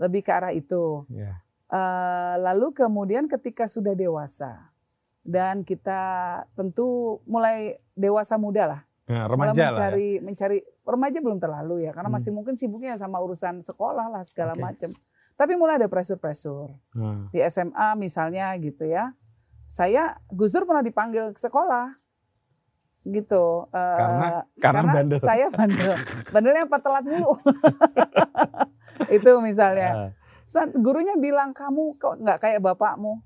Lebih ke arah itu.
Ya.
Eh, lalu kemudian ketika sudah dewasa dan kita tentu mulai dewasa muda lah,
Nah,
mulai
remaja lah ya.
mencari mencari remaja belum terlalu ya, karena
Hmm.
masih mungkin sibuknya sama urusan sekolah lah segala
Oke.
macam. Tapi mulai ada pressure-pressure
Nah,
di SMA misalnya gitu ya. Saya Gus Dur pernah dipanggil ke sekolah gitu. Eh,
Karena- karena bandel.
saya bandel. Bandelnya apa telat mulu. Itu misalnya.
ah,
Saat gurunya bilang kamu kok nggak kayak bapakmu.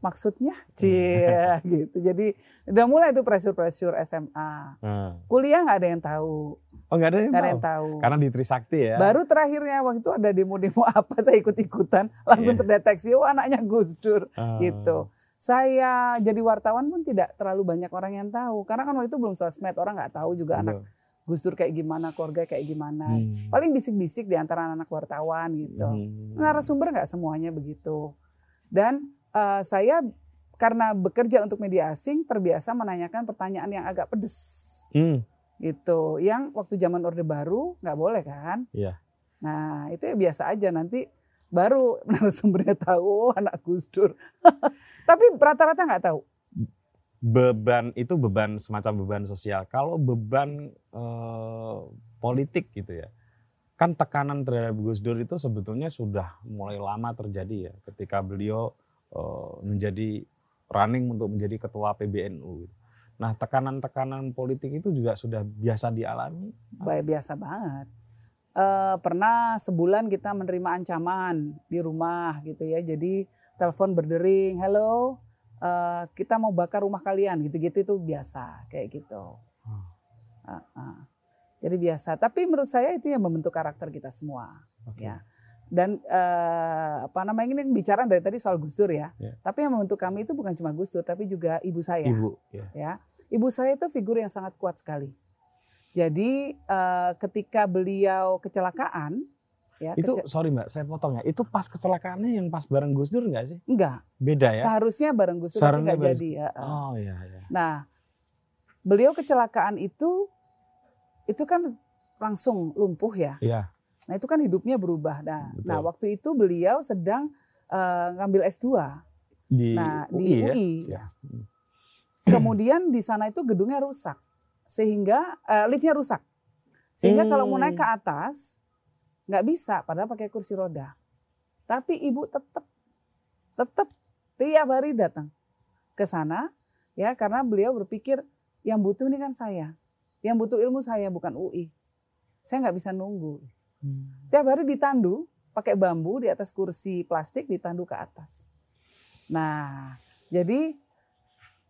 Maksudnya,
Hmm.
cie gitu. Jadi udah mulai tuh pressure-pressure SMA.
ah.
Kuliah nggak ada yang tahu,
Oh nggak ada yang
ada
tahu.
yang tahu.
Karena di Trisakti ya.
Baru terakhirnya waktu itu ada demo-demo apa saya ikut-ikutan langsung
Iya.
terdeteksi oh anaknya Gus Dur
Ah,
gitu. Saya jadi wartawan pun tidak terlalu banyak orang yang tahu karena kan waktu itu belum sosmed orang nggak tahu juga anak
betul.
Gus Dur kayak gimana, keluarga kayak gimana.
Hmm.
Paling bisik-bisik di antara anak wartawan gitu.
Hmm.
Narasumber nggak semuanya begitu. Dan eh, saya karena bekerja untuk media asing terbiasa menanyakan pertanyaan yang agak pedes
Hmm.
gitu. Yang waktu zaman Orde Baru nggak boleh kan?
Iya.
Nah itu ya biasa aja nanti baru narasumbernya tahu "Oh, anak Gus Dur. Tapi rata-rata nggak tahu.
beban itu beban semacam beban sosial. Kalau beban eh, politik gitu ya, kan tekanan terhadap Gus Dur itu sebetulnya sudah mulai lama terjadi ya, ketika beliau menjadi running untuk menjadi ketua PBNU. gitu. Nah tekanan-tekanan politik itu juga sudah biasa dialami.
Baik biasa banget. Eh, pernah sebulan kita menerima ancaman di rumah gitu ya. Jadi telepon berdering, hello, eh, kita mau bakar rumah kalian, gitu-gitu itu biasa kayak gitu.
Hmm.
Ah, ah. Jadi biasa. Tapi menurut saya itu yang membentuk karakter kita semua.
Oke.
Ya. Dan eh, apa namanya ini bicara dari tadi soal Gus Dur ya.
Ya.
Tapi yang membentuk kami itu bukan cuma Gus Dur, tapi juga ibu saya
Ibu, ya.
ya. Ibu saya itu figur yang sangat kuat sekali. Jadi eh, ketika beliau kecelakaan, ya
Itu
kece-
sorry mbak, saya potong ya. Itu pas kecelakaannya yang pas bareng Gus Dur nggak sih?
enggak,
Beda ya?
seharusnya bareng Gus Dur tapi nggak
bareng-
jadi. ya.
Oh iya iya.
Nah, beliau kecelakaan itu itu kan langsung lumpuh ya.
Iya.
Nah itu kan hidupnya berubah. Nah,
Betul.
nah waktu itu beliau sedang eh, ngambil S2
Di
nah,
UI,
di
ya?
UI.
Ya.
Kemudian di sana itu gedungnya rusak, sehingga eh, liftnya rusak, sehingga kalau mau naik ke
Hmm.
atas nggak bisa, padahal pakai kursi roda. Tapi ibu tetap tetap tiap hari datang ke sana, ya karena beliau berpikir yang butuh ini kan saya, yang butuh ilmu saya bukan UI. Saya nggak bisa nunggu. Tiap hari ditandu pakai bambu di atas kursi plastik ditandu ke atas. Nah, jadi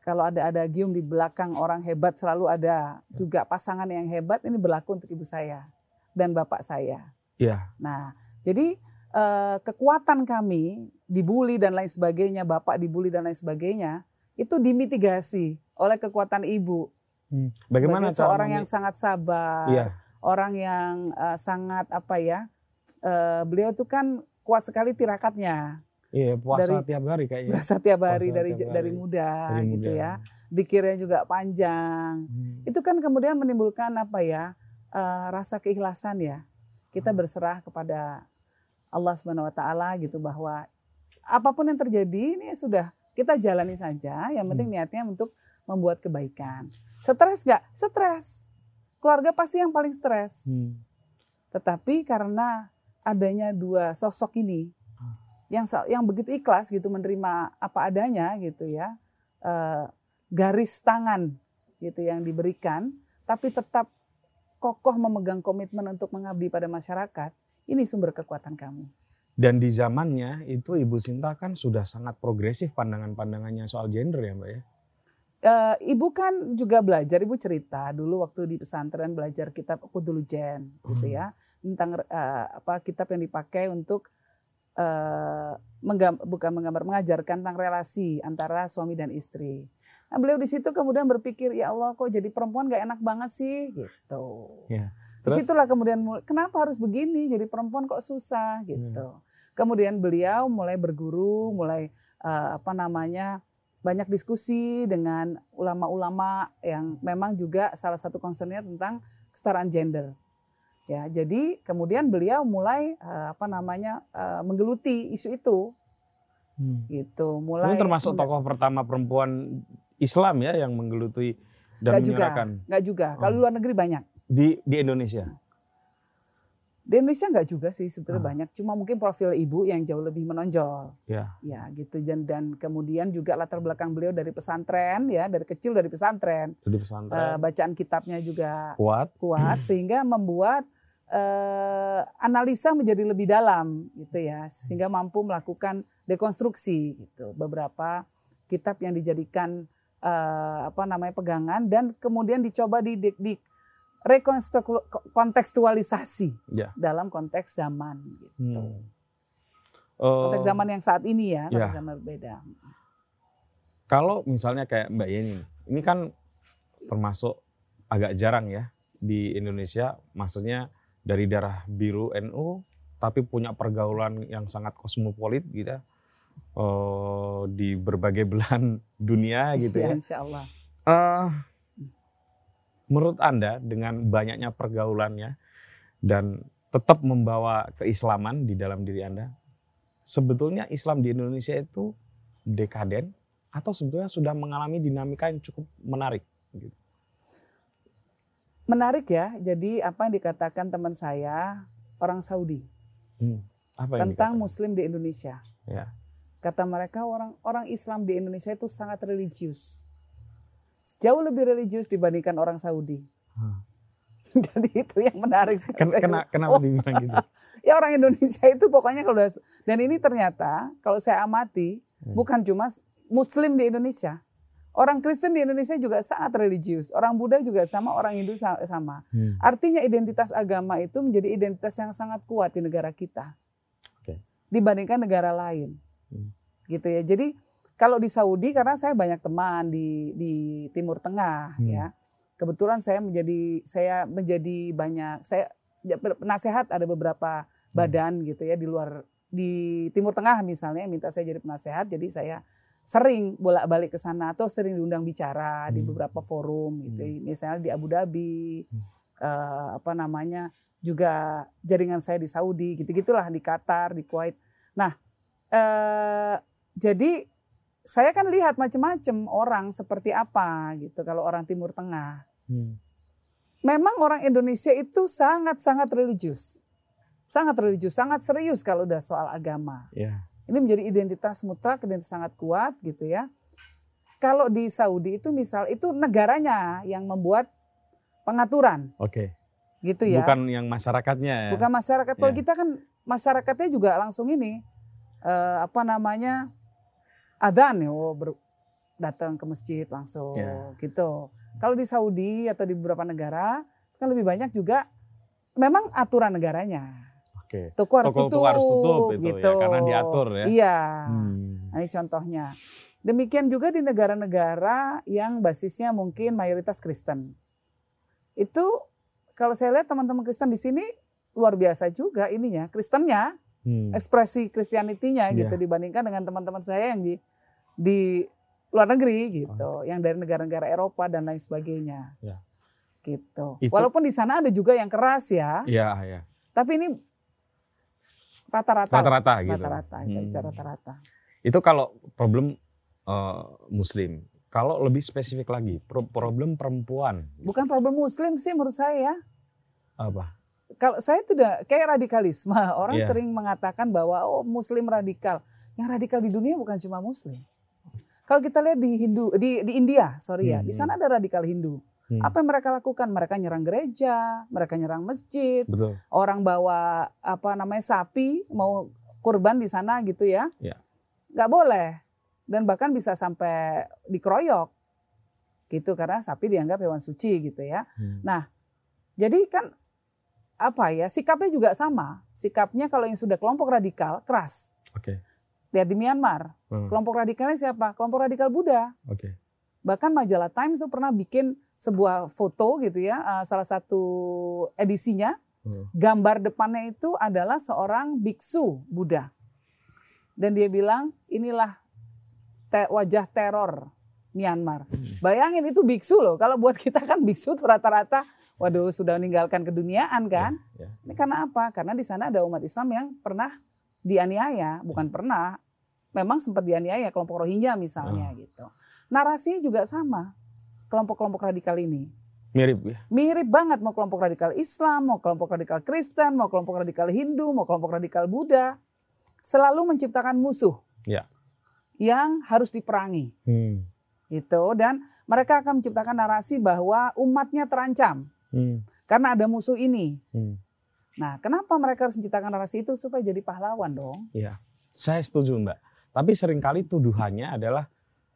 kalau ada ada gium di belakang orang hebat selalu ada juga pasangan yang hebat ini berlaku untuk ibu saya dan bapak saya.
Iya.
Nah, jadi eh, kekuatan kami dibully dan lain sebagainya, bapak dibully dan lain sebagainya itu dimitigasi oleh kekuatan ibu.
Hmm. Bagaimana
Sebagai seorang yang sangat sabar,
Iya.
Orang yang eh, sangat apa ya? eh, beliau tuh kan kuat sekali tirakatnya.
Iya, puasa
Dari-
tiap hari kayaknya.
Berasa tiap hari
Puasa
dari
tiap
dari
hari.
muda
Dari
gitu
muda.
ya. Dikirnya juga panjang.
Hmm.
Itu kan kemudian menimbulkan apa ya? eh, rasa keikhlasan ya. Kita berserah kepada Allah Subhanahu wa taala gitu bahwa apa pun yang terjadi ini sudah kita jalani saja. Yang penting niatnya untuk membuat kebaikan. Stres nggak? Stres. Keluarga pasti yang paling stres.
Hmm.
Tetapi karena adanya dua sosok ini yang sa- yang begitu ikhlas gitu menerima apa adanya gitu ya, eh, garis tangan gitu yang diberikan, tapi tetap kokoh memegang komitmen untuk mengabdi pada masyarakat, ini sumber kekuatan kami.
Dan di zamannya itu Ibu Sinta kan sudah sangat progresif pandangan-pandangannya soal gender ya Mbak ya.
Eh, ibu kan juga belajar, ibu cerita dulu waktu di pesantren belajar kitab Kudulujen gitu ya tentang eh, apa kitab yang dipakai untuk eh, menggam- bukan menggambar mengajarkan tentang relasi antara suami dan istri. Nah, beliau di situ kemudian berpikir ya Allah kok jadi perempuan gak enak banget sih gitu.
Ya, terus?
Di situlah kemudian mul- kenapa harus begini jadi perempuan kok susah gitu. Kemudian beliau mulai berguru, mulai eh, apa namanya banyak diskusi dengan ulama-ulama yang memang juga salah satu concernnya tentang kesetaraan gender. Ya, jadi kemudian beliau mulai eh, apa namanya eh, menggeluti isu itu,
Hmm.
gitu. Mulai
Ini termasuk tokoh pertama perempuan Islam ya yang menggeluti dan
Nggak juga.
menyuarakan
nggak juga. Kalau
Oh.
luar negeri banyak.
di di Indonesia.
Di Indonesia nggak juga sih sebetulnya
Ah.
banyak. Cuma mungkin profil ibu yang jauh lebih menonjol.
Ya.
Ya gitu dan, dan kemudian juga latar belakang beliau dari pesantren ya dari kecil dari pesantren Eh,
pesantren
bacaan kitabnya juga
kuat.
kuat sehingga membuat eh, analisa menjadi lebih dalam gitu ya sehingga mampu melakukan dekonstruksi gitu beberapa kitab yang dijadikan eh, apa namanya pegangan dan kemudian dicoba di, di, di rekonstru- kontekstualisasi
Ya.
dalam konteks zaman gitu
Hmm. Eh,
konteks zaman yang saat ini ya konteks
Ya.
zaman berbeda
Kalau misalnya kayak Mbak Yeni, ini kan termasuk agak jarang ya di Indonesia, maksudnya dari darah biru NU, tapi punya pergaulan yang sangat kosmopolit gitu. ya. uh, di berbagai belahan dunia gitu
Iya,
ya.
insya Allah.
Eh, menurut Anda dengan banyaknya pergaulannya dan tetap membawa keislaman di dalam diri Anda, sebetulnya Islam di Indonesia itu dekaden atau sebetulnya sudah mengalami dinamika yang cukup menarik? Gitu.
Menarik ya, jadi apa yang dikatakan teman saya, orang Saudi,
Hmm, Apa yang
tentang
dikatakan?
Muslim di Indonesia.
Ya.
Kata mereka orang orang Islam di Indonesia itu sangat religius. Jauh lebih religius dibandingkan orang Saudi.
Hmm.
Jadi itu yang menarik sekali.
Ken-
Saya
kena- kenapa
"Oh,
dibilang gitu?
Ya orang Indonesia itu pokoknya kalau udah dan ini ternyata kalau saya amati
Hmm.
bukan cuma Muslim di Indonesia. Orang Kristen di Indonesia juga sangat religius. Orang Buddha juga sama, orang Hindu sa- sama.
Hmm.
Artinya identitas agama itu menjadi identitas yang sangat kuat di negara kita. Dibandingkan negara lain.
Hmm.
Gitu ya. Jadi kalau di Saudi karena saya banyak teman di di Timur Tengah
Hmm.
ya. Kebetulan saya menjadi saya menjadi banyak saya ya, penasehat ada beberapa
Hmm.
badan gitu ya di luar di Timur Tengah misalnya minta saya jadi penasehat jadi saya sering bolak-balik ke sana atau sering diundang bicara di
Hmm.
beberapa forum gitu
Hmm.
misalnya di Abu Dhabi
Hmm.
eh, apa namanya juga jaringan saya di Saudi gitu-gitulah di Qatar di Kuwait nah eh, jadi saya kan lihat macam-macam orang seperti apa gitu kalau orang Timur Tengah
Hmm.
memang orang Indonesia itu sangat-sangat religius sangat religius sangat serius kalau udah soal agama
Ya.
ini menjadi identitas mutlak identitas sangat kuat gitu ya kalau di Saudi itu misal itu negaranya yang membuat pengaturan
Oke.
gitu ya
Bukan yang masyarakatnya ya.
bukan masyarakat kalau
Ya.
kita kan masyarakatnya juga langsung ini eh, apa namanya adzan ya oh, ber- datang ke masjid langsung
Ya.
gitu kalau di Saudi atau di beberapa negara kan lebih banyak juga memang aturan negaranya
Oke.
toko harus
Toko-toko
tutup
harus tutup itu ya,
gitu
karena diatur ya.
iya
Hmm.
Nah, ini contohnya. Demikian juga di negara-negara yang basisnya mungkin mayoritas Kristen. Itu kalau saya lihat teman-teman Kristen di sini luar biasa juga ininya, Kristennya,
Hmm.
ekspresi Kristianitinya gitu
Iya.
dibandingkan dengan teman-teman saya yang di di luar negeri gitu, yang dari negara-negara Eropa dan lain sebagainya.
Ya.
Gitu.
Itu-
Walaupun di sana ada juga yang keras ya,
Iya, iya.
tapi ini rata-rata.
Rata-rata gitu.
Rata-rata, kita
Hmm.
bicara rata-rata.
Itu kalau problem eh, muslim. Kalau lebih spesifik lagi, pro- problem perempuan.
Bukan problem muslim sih menurut saya.
Apa?
kalau saya tidak kayak radikalisme orang
Iya.
sering mengatakan bahwa oh muslim radikal yang radikal di dunia bukan cuma muslim kalau kita lihat di Hindu di di India sorry ya
Hmm,
di sana ada radikal Hindu
Hmm.
apa yang mereka lakukan mereka nyerang gereja mereka nyerang masjid
Betul.
orang bawa apa namanya sapi mau kurban di sana gitu ya
Iya.
nggak boleh dan bahkan bisa sampai dikeroyok gitu karena sapi dianggap hewan suci gitu ya
Hmm.
Nah, jadi kan apa ya sikapnya juga sama. Sikapnya kalau yang sudah kelompok radikal keras.
Oke.
Lihat di Myanmar,
Hmm.
kelompok radikalnya siapa? Kelompok radikal Buddha.
Oke.
Bahkan majalah Times itu pernah bikin sebuah foto gitu ya, eh, salah satu edisinya,
Hmm.
gambar depannya itu adalah seorang biksu Buddha. Dan dia bilang, inilah te- wajah teror Myanmar.
Hmm.
Bayangin itu biksu loh. Kalau buat kita kan biksu tuh rata-rata, waduh sudah meninggalkan keduniaan kan.
Ya, ya.
Ini karena apa? Karena di sana ada umat Islam yang pernah dianiaya, bukan pernah, memang sempat dianiaya kelompok Rohingya misalnya gitu. Narasinya juga sama. Kelompok-kelompok radikal ini
Mirip ya.
mirip banget mau kelompok radikal Islam, mau kelompok radikal Kristen, mau kelompok radikal Hindu, mau kelompok radikal Buddha, selalu menciptakan musuh
Ya.
yang harus diperangi
Hmm.
gitu dan mereka akan menciptakan narasi bahwa umatnya terancam
Hmm.
karena ada musuh ini.
Hmm.
Nah, kenapa mereka harus menciptakan narasi itu supaya jadi pahlawan dong?
Iya. Saya setuju Mbak. Tapi sering kali tuduhannya adalah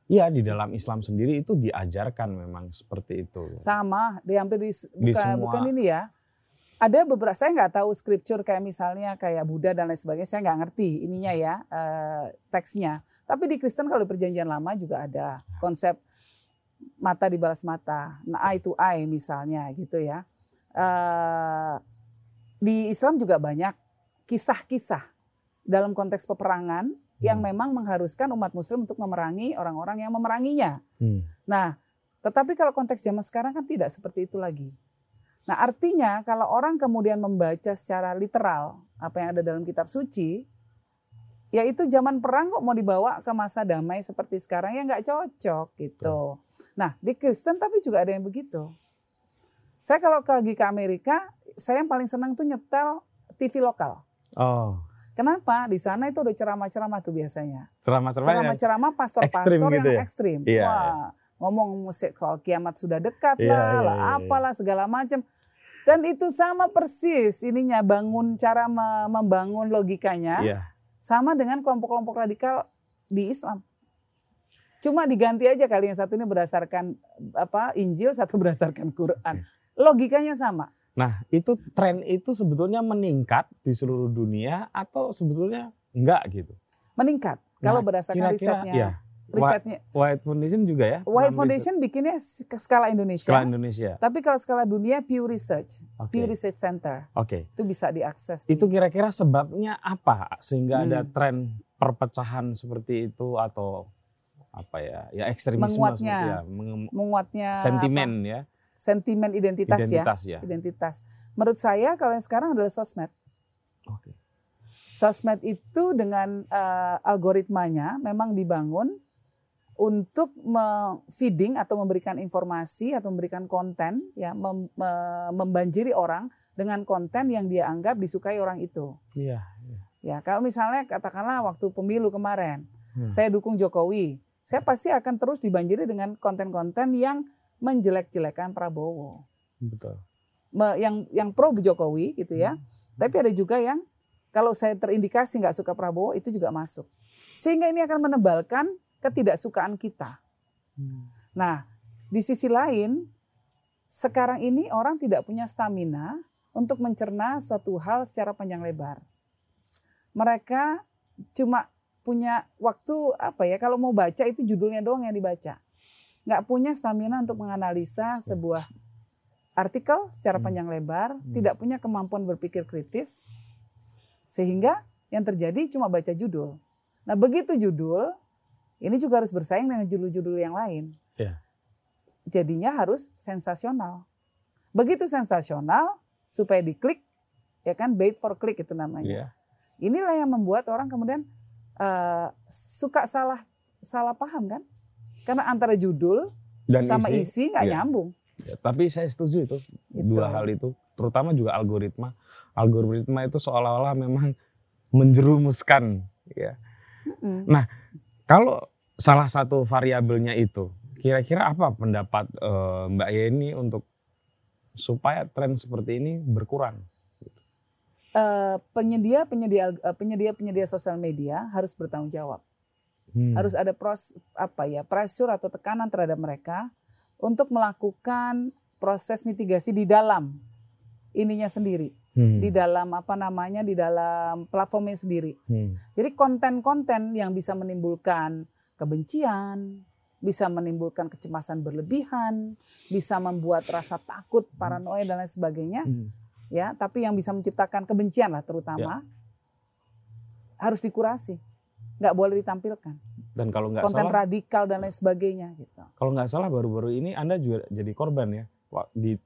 ya di dalam Islam sendiri itu diajarkan memang seperti itu.
Sama, di hampir di,
Di
bukan,
semua-
bukan ini ya. Ada beberapa saya nggak tahu scripture kayak misalnya kayak Buddha dan lain sebagainya, saya nggak ngerti ininya ya eh, teksnya. Tapi di Kristen kalau di perjanjian lama juga ada konsep mata dibalas mata, nah eye to eye misalnya gitu ya. Eh, di Islam juga banyak kisah-kisah dalam konteks peperangan yang
Hmm.
memang mengharuskan umat muslim untuk memerangi orang-orang yang memeranginya.
Hmm.
Nah, tetapi kalau konteks zaman sekarang kan tidak seperti itu lagi. Nah, artinya kalau orang kemudian membaca secara literal apa yang ada dalam kitab suci, ya itu zaman perang kok mau dibawa ke masa damai seperti sekarang ya nggak cocok gitu. Nah, di Kristen tapi juga ada yang begitu. Saya kalau lagi ke Amerika, saya yang paling senang tuh nyetel TV lokal.
Oh,
Kenapa? Di sana itu ada ceramah-ceramah tuh biasanya.
ceramah-ceramah
Ceramah-ceramah pastor-pastor
gitu
yang
ya?
ekstrim.
Iya,
Wah, ngomong musik soal kiamat sudah dekat
Iya,
lah,
iya,
lah,
iya, iya.
apalah segala macam. Dan itu sama persis ininya bangun cara me- membangun logikanya
Iya.
sama dengan kelompok-kelompok radikal di Islam. Cuma diganti aja kali yang satu ini berdasarkan apa Injil, satu berdasarkan Quran. Logikanya sama.
Nah, itu tren itu sebetulnya meningkat di seluruh dunia atau sebetulnya enggak gitu?
Meningkat kalau
Nah,
kira-kira, risetnya.
ya.
Risetnya
White Foundation juga ya?
White Foundation bikinnya ke skala Indonesia.
riset- Skala Indonesia.
Tapi kalau skala dunia Pew Research,
Oke.
Pew Research Center
Oke.
itu bisa diakses.
Itu kira-kira sebabnya apa sehingga ada
Hmm.
tren perpecahan seperti itu atau apa ya? Ya ekstremisme
Menguatnya.
seperti ya,
menguatnya
sentimen ya,
sentimen identitas,
identitas ya.
ya, identitas. Menurut saya kalau yang sekarang adalah sosmed.
Oke.
Sosmed itu dengan eh, algoritmanya memang dibangun untuk feeding atau memberikan informasi atau memberikan konten ya mem- me- membanjiri orang dengan konten yang dia anggap disukai orang itu.
Iya.
Ya, kalau misalnya katakanlah waktu pemilu kemarin,
Hmm.
saya dukung Jokowi, saya pasti akan terus dibanjiri dengan konten-konten yang menjelek-jelekan Prabowo.
Betul.
Yang yang pro Jokowi gitu ya. Tapi ada juga yang kalau saya terindikasi nggak suka Prabowo itu juga masuk. Sehingga ini akan menebalkan ketidaksukaan kita.
Hmm.
Nah, di sisi lain sekarang ini orang tidak punya stamina untuk mencerna suatu hal secara panjang lebar. Mereka cuma punya waktu apa ya kalau mau baca itu judulnya doang yang dibaca. Nggak punya stamina untuk menganalisa sebuah artikel secara
Hmm.
panjang lebar,
Hmm.
tidak punya kemampuan berpikir kritis, sehingga yang terjadi cuma baca judul. Nah begitu judul, ini juga harus bersaing dengan judul-judul yang lain.
Iya.
Jadinya harus sensasional. Begitu sensasional, supaya diklik, ya kan bait for click itu namanya.
Iya.
Inilah yang membuat orang kemudian eh, suka salah salah paham kan? Karena antara judul
Dan
sama
isi,
nggak
iya.
nyambung.
Ya, tapi saya setuju itu
Gitu.
dua hal itu, terutama juga algoritma. Algoritma itu seolah-olah memang menjerumuskan. Ya.
Mm-mm.
Kalau salah satu variabelnya itu, kira-kira apa pendapat eh, Mbak Yeni untuk supaya tren seperti ini berkurang?
Eh, penyedia penyedia eh, penyedia penyedia sosial media harus bertanggung jawab.
Hmm.
Harus ada pros apa ya pressure atau tekanan terhadap mereka untuk melakukan proses mitigasi di dalam ininya sendiri,
Hmm.
di dalam apa namanya di dalam platformnya sendiri.
Hmm.
Jadi konten-konten yang bisa menimbulkan kebencian, bisa menimbulkan kecemasan berlebihan, bisa membuat rasa takut, paranoia dan lain sebagainya,
Hmm.
ya. Tapi yang bisa menciptakan kebencian lah terutama harus dikurasi, nggak boleh ditampilkan.
Dan kalau nggak
Konten
salah,
radikal dan lain sebagainya gitu.
kalau nggak salah baru-baru ini Anda juga jadi korban ya, di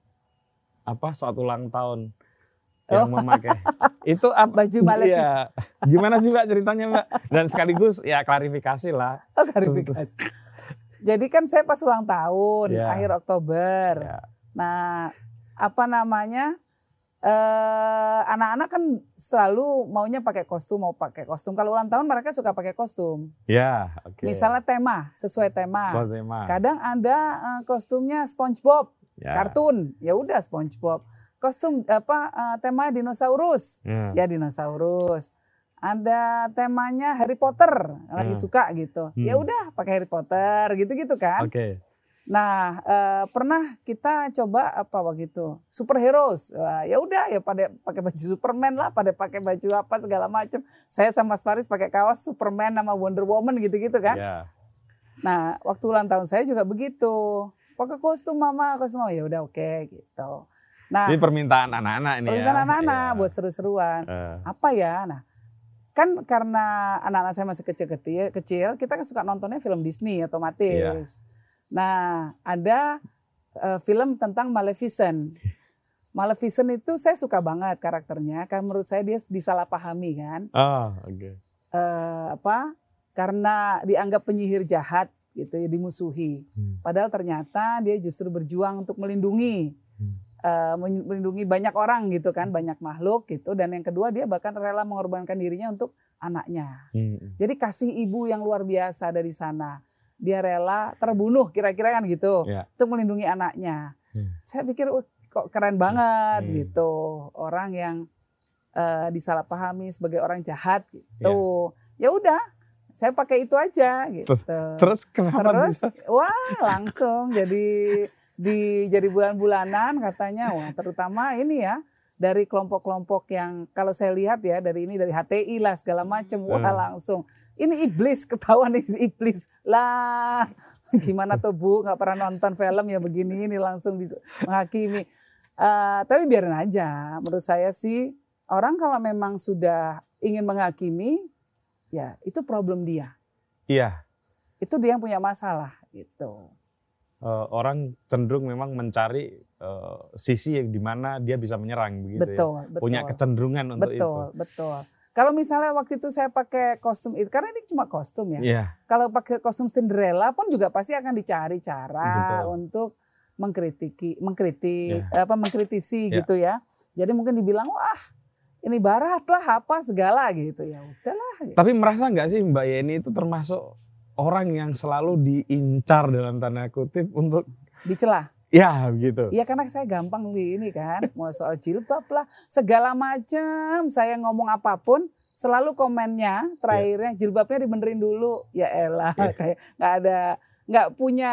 apa saat ulang tahun yang
Oh.
memakai itu apa?
Baju malefis.
Iya. Gimana sih Mbak ceritanya Mbak? Dan sekaligus ya klarifikasi lah.
Oh, klarifikasi. Jadi kan saya pas ulang tahun
Ya.
akhir Oktober.
Ya.
Nah, apa namanya? Eh anak-anak kan selalu maunya pakai kostum, mau pakai kostum. Kalau ulang tahun mereka suka pakai kostum.
Ya, oke.
Misalnya tema, sesuai tema.
Soal tema.
Kadang ada eh, kostumnya SpongeBob,
Ya.
kartun. Ya udah SpongeBob. Kostum apa eh, tema dinosaurus.
Ya.
Ya dinosaurus. Ada temanya Harry Potter, lagi
Hmm.
suka gitu. Ya
Hmm.
udah pakai Harry Potter gitu-gitu kan.
Oke.
Nah, eh, pernah kita coba apa begitu? Superheroes. Wah, ya udah ya pada pakai baju Superman lah, pada pakai baju apa segala macam. Saya sama Mas Faris pakai kaos Superman sama Wonder Woman gitu-gitu kan.
Ya.
Nah, waktu ulang tahun saya juga begitu. Pakai kostum mama, kostum mama. ya udah oke gitu. Nah,
Ini permintaan anak-anak ini ya.
permintaan anak-anak
Iya.
buat seru-seruan.
Eh,
Apa ya? Nah, kan karena anak-anak saya masih kecil-kecil, kecil, kita kan suka nontonnya film Disney otomatis. Nah, ada uh, film tentang Maleficent. Maleficent itu saya suka banget karakternya, karena menurut saya dia disalahpahami kan.
Ah, oke. Okay.
Uh, apa? Karena dianggap penyihir jahat gitu ya dimusuhi. Hmm. Padahal ternyata dia justru berjuang untuk melindungi hmm. uh, melindungi banyak orang gitu kan, banyak makhluk gitu dan yang kedua dia bahkan rela mengorbankan dirinya untuk anaknya. Hmm. Jadi kasih ibu yang luar biasa dari sana. Dia rela terbunuh kira-kira kan gitu yeah. untuk melindungi anaknya. Hmm. Saya pikir kok keren banget hmm. gitu. Orang yang uh, disalahpahami sebagai orang jahat gitu. Yeah. Ya udah, saya pakai itu aja gitu.
Terus kenapa
Terus, bisa? Wah langsung jadi di jadi bulan-bulanan katanya wah terutama ini ya dari kelompok-kelompok yang kalau saya lihat ya dari ini dari HTI lah segala macam wah hmm. langsung ini iblis ketahuan nih iblis lah gimana tuh bu nggak pernah nonton film ya begini ini langsung bisa menghakimi uh, tapi biarin aja menurut saya sih orang kalau memang sudah ingin menghakimi ya itu problem dia.
Iya.
Itu dia yang punya masalah gitu.
Uh, orang cenderung memang mencari uh, sisi yang di mana dia bisa menyerang begitu
betul,
ya.
Betul.
Punya kecenderungan untuk
betul,
itu.
Betul, betul. Kalau misalnya waktu itu saya pakai kostum itu, karena ini cuma kostum ya.
Yeah.
Kalau pakai kostum Cinderella pun juga pasti akan dicari cara betul. untuk mengkritiki, mengkritik, yeah. apa mengkritisi yeah. gitu ya. Jadi mungkin dibilang wah ini barat lah apa segala gitu ya udahlah. Gitu.
Tapi merasa nggak sih Mbak Yeni itu termasuk orang yang selalu diincar dalam tanda kutip untuk
dicela?
Ya gitu.
Iya karena saya gampang ini kan, mau soal jilbab lah, segala macam saya ngomong apa pun selalu komennya terakhirnya yeah. jilbabnya dibenerin dulu ya elah yeah. kayak nggak ada nggak punya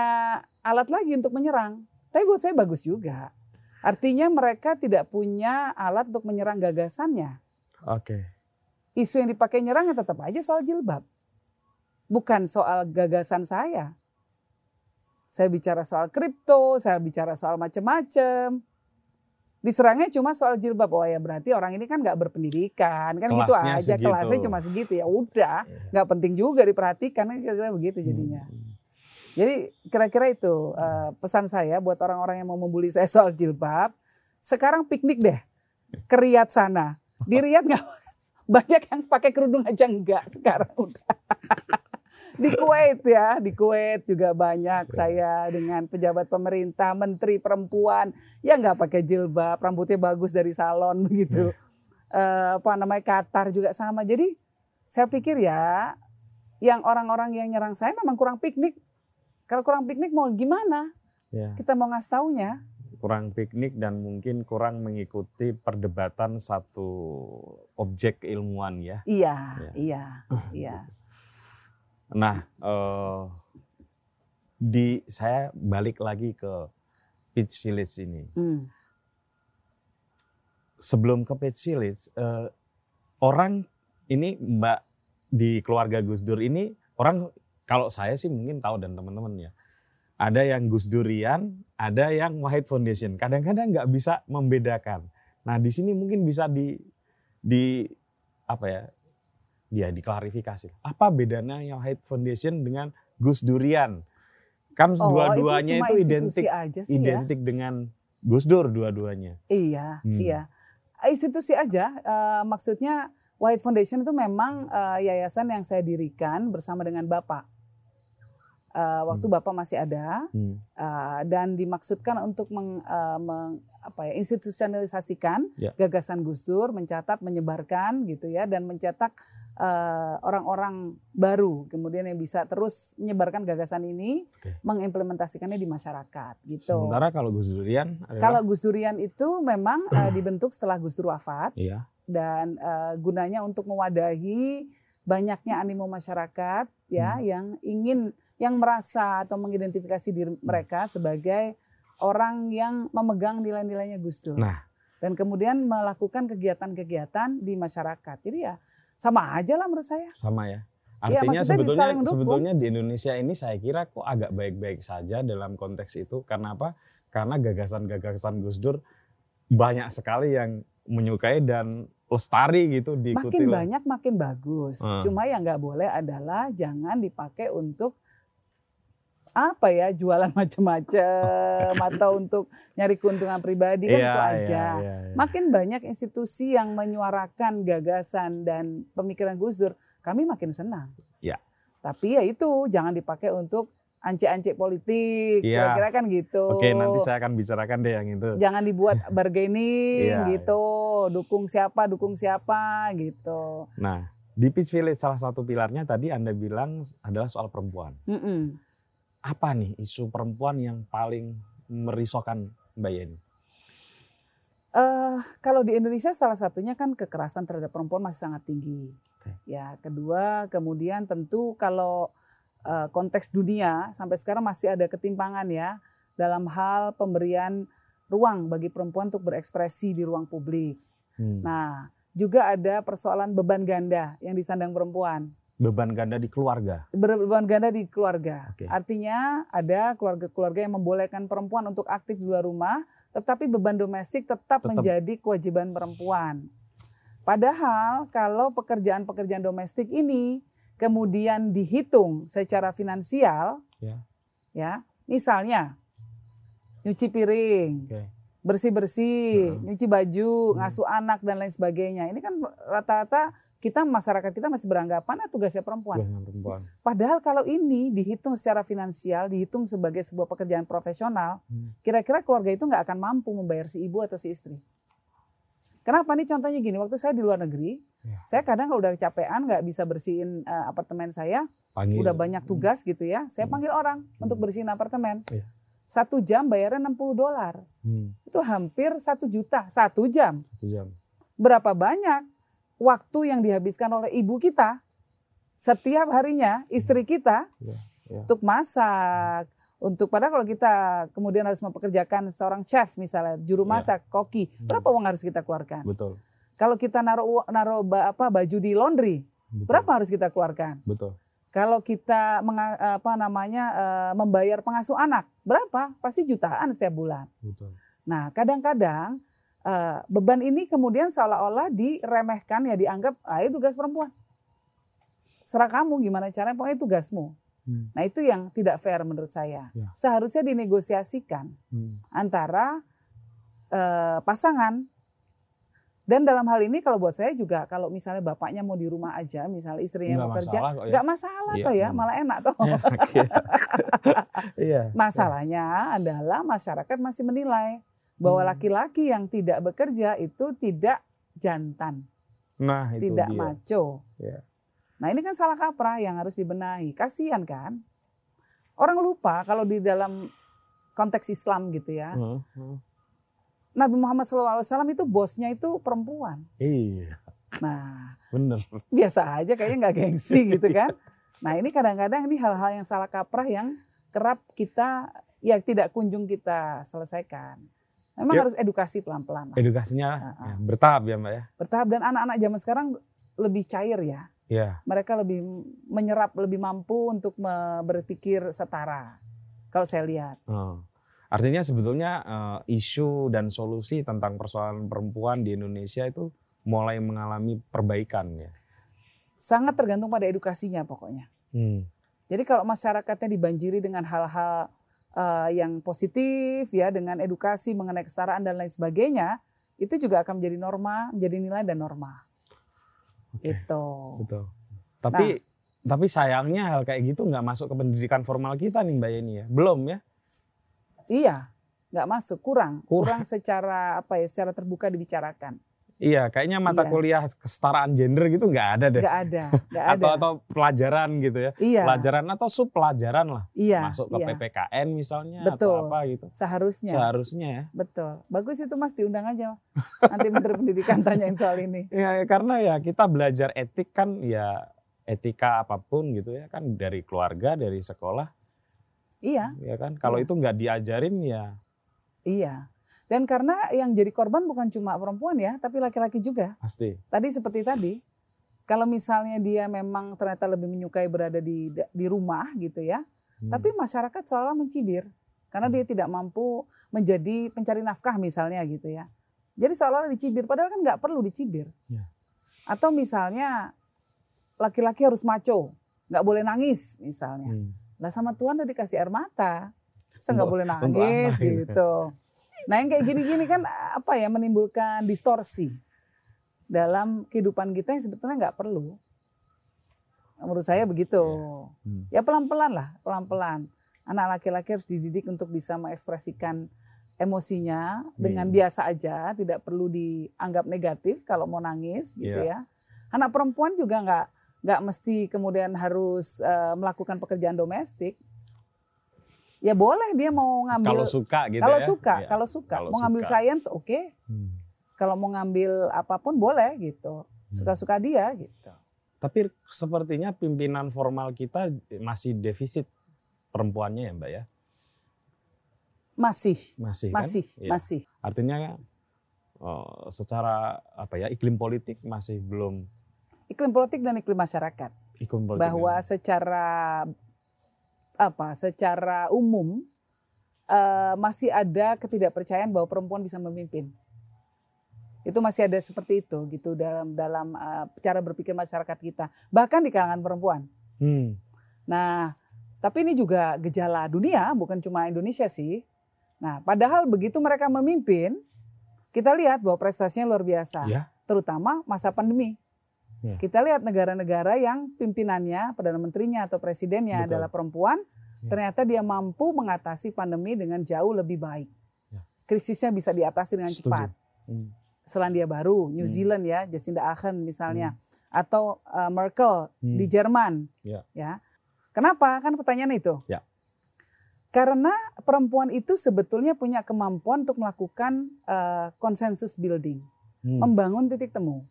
alat lagi untuk menyerang tapi buat saya bagus juga Artinya mereka tidak punya alat untuk menyerang gagasannya.
Oke. Okay.
Isu yang dipakai nyerang ya tetap aja soal jilbab. Bukan soal gagasan saya. Saya bicara soal kripto, saya bicara soal macam-macam. Diserangnya cuma soal jilbab. Oh ya berarti orang ini kan nggak berpendidikan. Kan gitu Kelasnya gitu aja. Segitu. Kelasnya cuma segitu ya udah. Iya. Nggak penting juga diperhatikan. Kan kira-kira begitu jadinya. Hmm. Jadi kira-kira itu uh, pesan saya buat orang-orang yang mau membuli saya soal jilbab. Sekarang piknik deh ke Riyadh sana. Di Riyadh nggak banyak yang pakai kerudung aja enggak sekarang udah. di Kuwait ya, di Kuwait juga banyak saya dengan pejabat pemerintah, menteri perempuan yang nggak pakai jilbab, rambutnya bagus dari salon begitu. Uh, apa namanya Qatar juga sama. Jadi saya pikir ya, yang orang-orang yang nyerang saya memang kurang piknik kalau kurang piknik mau gimana? Ya. Kita mau ngasih taunya.
Kurang piknik dan mungkin kurang mengikuti perdebatan satu objek ilmuwan ya.
Iya, ya. iya, iya.
Nah, eh, di saya balik lagi ke Peach Village ini. Hmm. Sebelum ke Peach Village, eh, orang ini Mbak di keluarga Gus Dur ini orang kalau saya sih mungkin tahu dan teman-teman ya. Ada yang Gus Durian, ada yang Wahid Foundation. Kadang-kadang nggak bisa membedakan. Nah di sini mungkin bisa di di apa ya dia diklarifikasi. Apa bedanya yang Wahid Foundation dengan Gus Durian? Kan oh, dua-duanya itu, itu identik aja sih ya. identik ya? dengan Gus Dur dua-duanya.
Iya, hmm. iya. Institusi aja uh, maksudnya White Foundation itu memang uh, yayasan yang saya dirikan bersama dengan Bapak uh, waktu hmm. bapak masih ada hmm. uh, dan dimaksudkan untuk meng, uh, meng, apa ya, institusionalisasikan ya. gagasan Gus Dur, mencatat, menyebarkan gitu ya dan mencetak orang-orang uh, baru kemudian yang bisa terus menyebarkan gagasan ini, okay. mengimplementasikannya di masyarakat gitu.
Sementara kalau Gus Durian
adalah... Kalau Gus Durian itu memang uh, dibentuk setelah Gus Dur wafat.
Iya.
Dan uh, gunanya untuk mewadahi banyaknya animo masyarakat ya hmm. yang ingin yang merasa atau mengidentifikasi diri hmm. mereka sebagai orang yang memegang nilai-nilainya Gus Dur.
Nah.
Dan kemudian melakukan kegiatan-kegiatan di masyarakat. Jadi ya sama aja lah menurut saya.
Sama ya. Iya, Artinya ya, sebetulnya sebetulnya di Indonesia ini saya kira kok agak baik-baik saja dalam konteks itu. Karena apa? Karena gagasan-gagasan Gus Dur banyak sekali yang menyukai dan lestari gitu diikuti
makin banyak makin bagus.
Hmm.
Cuma yang nggak boleh adalah jangan dipakai untuk apa ya jualan macam-macam atau untuk nyari keuntungan pribadi kan
Iya,
itu aja.
iya, iya.
Makin banyak institusi yang menyuarakan gagasan dan pemikiran Gus Dur, kami makin senang.
Ya.
Tapi ya itu jangan dipakai untuk ancik-ancik politik,
Iya.
kira-kira kan gitu.
Oke, nanti saya akan bicarakan deh yang itu.
Jangan dibuat bargaining
Iya,
gitu, dukung siapa, dukung siapa gitu.
Nah, di Peach Village salah satu pilarnya tadi Anda bilang adalah soal perempuan.
Mm-mm.
Apa nih isu perempuan yang paling merisaukan Mbak Yeni?
Eh, kalau di Indonesia salah satunya kan kekerasan terhadap perempuan masih sangat tinggi.
Oke.
Ya, kedua kemudian tentu kalau eh, konteks dunia sampai sekarang masih ada ketimpangan ya dalam hal pemberian ruang bagi perempuan untuk berekspresi di ruang publik.
Hmm.
Nah, juga ada persoalan beban ganda yang disandang perempuan.
Beban ganda di keluarga.
Beban ganda di keluarga.
Oke.
Artinya ada keluarga-keluarga yang membolehkan perempuan untuk aktif di luar rumah, tetapi beban domestik tetap,
Tetap.
menjadi kewajiban perempuan. Padahal kalau pekerjaan-pekerjaan domestik ini kemudian dihitung secara finansial,
Ya.
ya, misalnya nyuci piring,
Oke.
bersih-bersih,
Hmm.
nyuci baju,
Hmm.
ngasuh anak dan lain sebagainya. Ini kan rata-rata kita masyarakat kita masih beranggapan ah, tugasnya perempuan.
Perempuan.
Padahal kalau ini dihitung secara finansial, dihitung sebagai sebuah pekerjaan profesional,
Hmm.
kira-kira keluarga itu nggak akan mampu membayar si ibu atau si istri. Kenapa nih contohnya gini, waktu saya di luar negeri,
Ya.
saya kadang kalau udah kecapean nggak bisa bersihin eh, apartemen saya,
Panggil.
udah banyak tugas gitu ya, saya
Hmm.
panggil orang untuk bersihin apartemen.
Iya.
Satu jam bayarnya 60 dolar,
Hmm.
itu hampir satu juta, satu jam.
Satu jam.
Berapa banyak waktu yang dihabiskan oleh ibu kita setiap harinya, istri kita
Iya, iya.
untuk masak, untuk padahal kalau kita kemudian harus mempekerjakan seorang chef misalnya, juru
Iya.
masak, koki,
Hmm.
berapa uang harus kita keluarkan?
Betul.
Kalau kita naruh naruh apa baju di laundry,
Betul.
berapa harus kita keluarkan?
Betul.
Kalau kita menga- apa namanya eh, membayar pengasuh anak, berapa? Pasti jutaan setiap bulan.
Betul.
Nah, kadang-kadang eh, beban ini kemudian seolah-olah diremehkan ya dianggap ah itu tugas perempuan. Serah kamu gimana caranya, pokoknya tugasmu.
Hmm.
Nah, itu yang tidak fair menurut saya.
Ya.
Seharusnya dinegosiasikan
Hmm.
antara eh, pasangan dan dalam hal ini kalau buat saya juga kalau misalnya bapaknya mau di rumah aja, misalnya istrinya
Nggak
mau kerja,
masalah kok ya.
nggak masalah
Iya,
toh ya,
hmm.
malah enak toh.
Ya. Iya.
Masalahnya adalah masyarakat masih menilai bahwa
Hmm.
laki-laki yang tidak bekerja itu tidak jantan,
Nah, itu
tidak
dia.
maco.
Ya.
Nah ini kan salah kaprah yang harus dibenahi. Kasihan kan? Orang lupa kalau di dalam konteks Islam gitu ya.
Hmm, hmm.
Nabi Muhammad SAW itu bosnya itu perempuan.
Iya,
Nah
bener.
biasa aja kayaknya nggak gengsi gitu kan. Nah ini kadang-kadang ini hal-hal yang salah kaprah yang kerap kita ya tidak kunjung kita selesaikan. Memang
Yuk.
harus edukasi pelan-pelan. lah.
Edukasinya
Ah,
ya, bertahap ya Mbak ya.
Bertahap dan anak-anak zaman sekarang lebih cair ya.
Iya.
Mereka lebih menyerap, lebih mampu untuk berpikir setara. Kalau saya lihat.
Oh. Artinya sebetulnya eh, isu dan solusi tentang persoalan perempuan di Indonesia itu mulai mengalami perbaikan ya.
Sangat tergantung pada edukasinya pokoknya.
Hmm.
Jadi kalau masyarakatnya dibanjiri dengan hal-hal eh, yang positif ya dengan edukasi mengenai kesetaraan dan lain sebagainya, itu juga akan menjadi norma, menjadi nilai dan norma.
Oke,
Itu.
betul. Tapi tapi sayangnya hal kayak gitu nggak masuk ke pendidikan formal kita nih Mbak Yeni ya. Belum ya.
Iya, nggak masuk, kurang,
Kurang.
kurang secara apa ya, secara terbuka dibicarakan.
Iya, kayaknya mata
Iya.
kuliah kesetaraan gender gitu nggak ada deh.
Nggak ada, nggak ada.
Atau atau pelajaran gitu ya.
iya,
Pelajaran atau sub pelajaran lah.
iya,
Masuk ke
iya.
PPKN misalnya
Betul.
atau apa gitu.
Seharusnya,
Seharusnya ya.
betul. Bagus itu Mas diundang aja. Nanti Menteri Pendidikan tanyain soal ini.
Ya, karena ya kita belajar etik kan ya etika apa pun gitu ya kan dari keluarga, dari sekolah
Iya,
ya kan. Kalau
Iya.
itu nggak diajarin ya
iya. Dan karena yang jadi korban bukan cuma perempuan ya, tapi laki-laki juga.
pasti.
Tadi seperti tadi, kalau misalnya dia memang ternyata lebih menyukai berada di di rumah gitu ya,
Hmm.
tapi masyarakat selalu mencibir karena dia tidak mampu menjadi pencari nafkah misalnya gitu ya. Jadi seolah-olah dicibir, padahal kan nggak perlu dicibir.
Ya.
Atau misalnya laki-laki harus maco, nggak boleh nangis misalnya.
Hmm.
Lah sama Tuhan udah dikasih air mata, saya nggak boleh nangis
apa gitu?
Nah yang kayak gini-gini kan apa ya menimbulkan distorsi dalam kehidupan kita yang sebetulnya nggak perlu. Menurut saya begitu.
Hmm.
Ya pelan-pelan lah, pelan-pelan. Anak laki-laki harus dididik untuk bisa mengekspresikan emosinya dengan
Hmm.
biasa aja, tidak perlu dianggap negatif kalau mau nangis gitu
Iya.
ya. Anak perempuan juga nggak nggak mesti kemudian harus eh, melakukan pekerjaan domestik. Ya boleh dia mau ngambil
Kalau suka gitu
kalau
ya.
suka,
Iya.
kalau suka
Kalau
mau ngambil
suka.
sains oke,
Hmm.
kalau mau ngambil apa pun boleh gitu. Suka-suka dia gitu.
Tapi sepertinya pimpinan formal kita masih defisit perempuannya ya Mbak ya?
Masih,
Masih kan?
masih,
Iya.
masih.
Artinya eh, secara apa ya iklim politik masih belum
Iklim politik dan iklim masyarakat.
iklim politik.
bahwa secara apa secara umum eh, masih ada ketidakpercayaan bahwa perempuan bisa memimpin itu masih ada seperti itu gitu dalam dalam eh, cara berpikir masyarakat kita bahkan di kalangan perempuan
Hmm.
nah tapi ini juga gejala dunia bukan cuma Indonesia sih nah padahal begitu mereka memimpin kita lihat bahwa prestasinya luar biasa
Ya.
terutama masa pandemi.
Ya.
Kita lihat negara-negara yang pimpinannya, perdana menterinya atau presidennya
Betul.
adalah perempuan,
Ya.
ternyata dia mampu mengatasi pandemi dengan jauh lebih baik.
Ya.
Krisisnya bisa diatasi dengan
Setuju.
cepat.
Hmm.
Selandia Baru, New
Hmm.
Zealand ya, Jacinda Ardern misalnya, atau uh, Merkel
Hmm.
di Jerman,
Ya.
ya. Kenapa? Kan pertanyaan itu.
Ya.
Karena perempuan itu sebetulnya punya kemampuan untuk melakukan uh, konsensus building
Hmm.
membangun titik temu.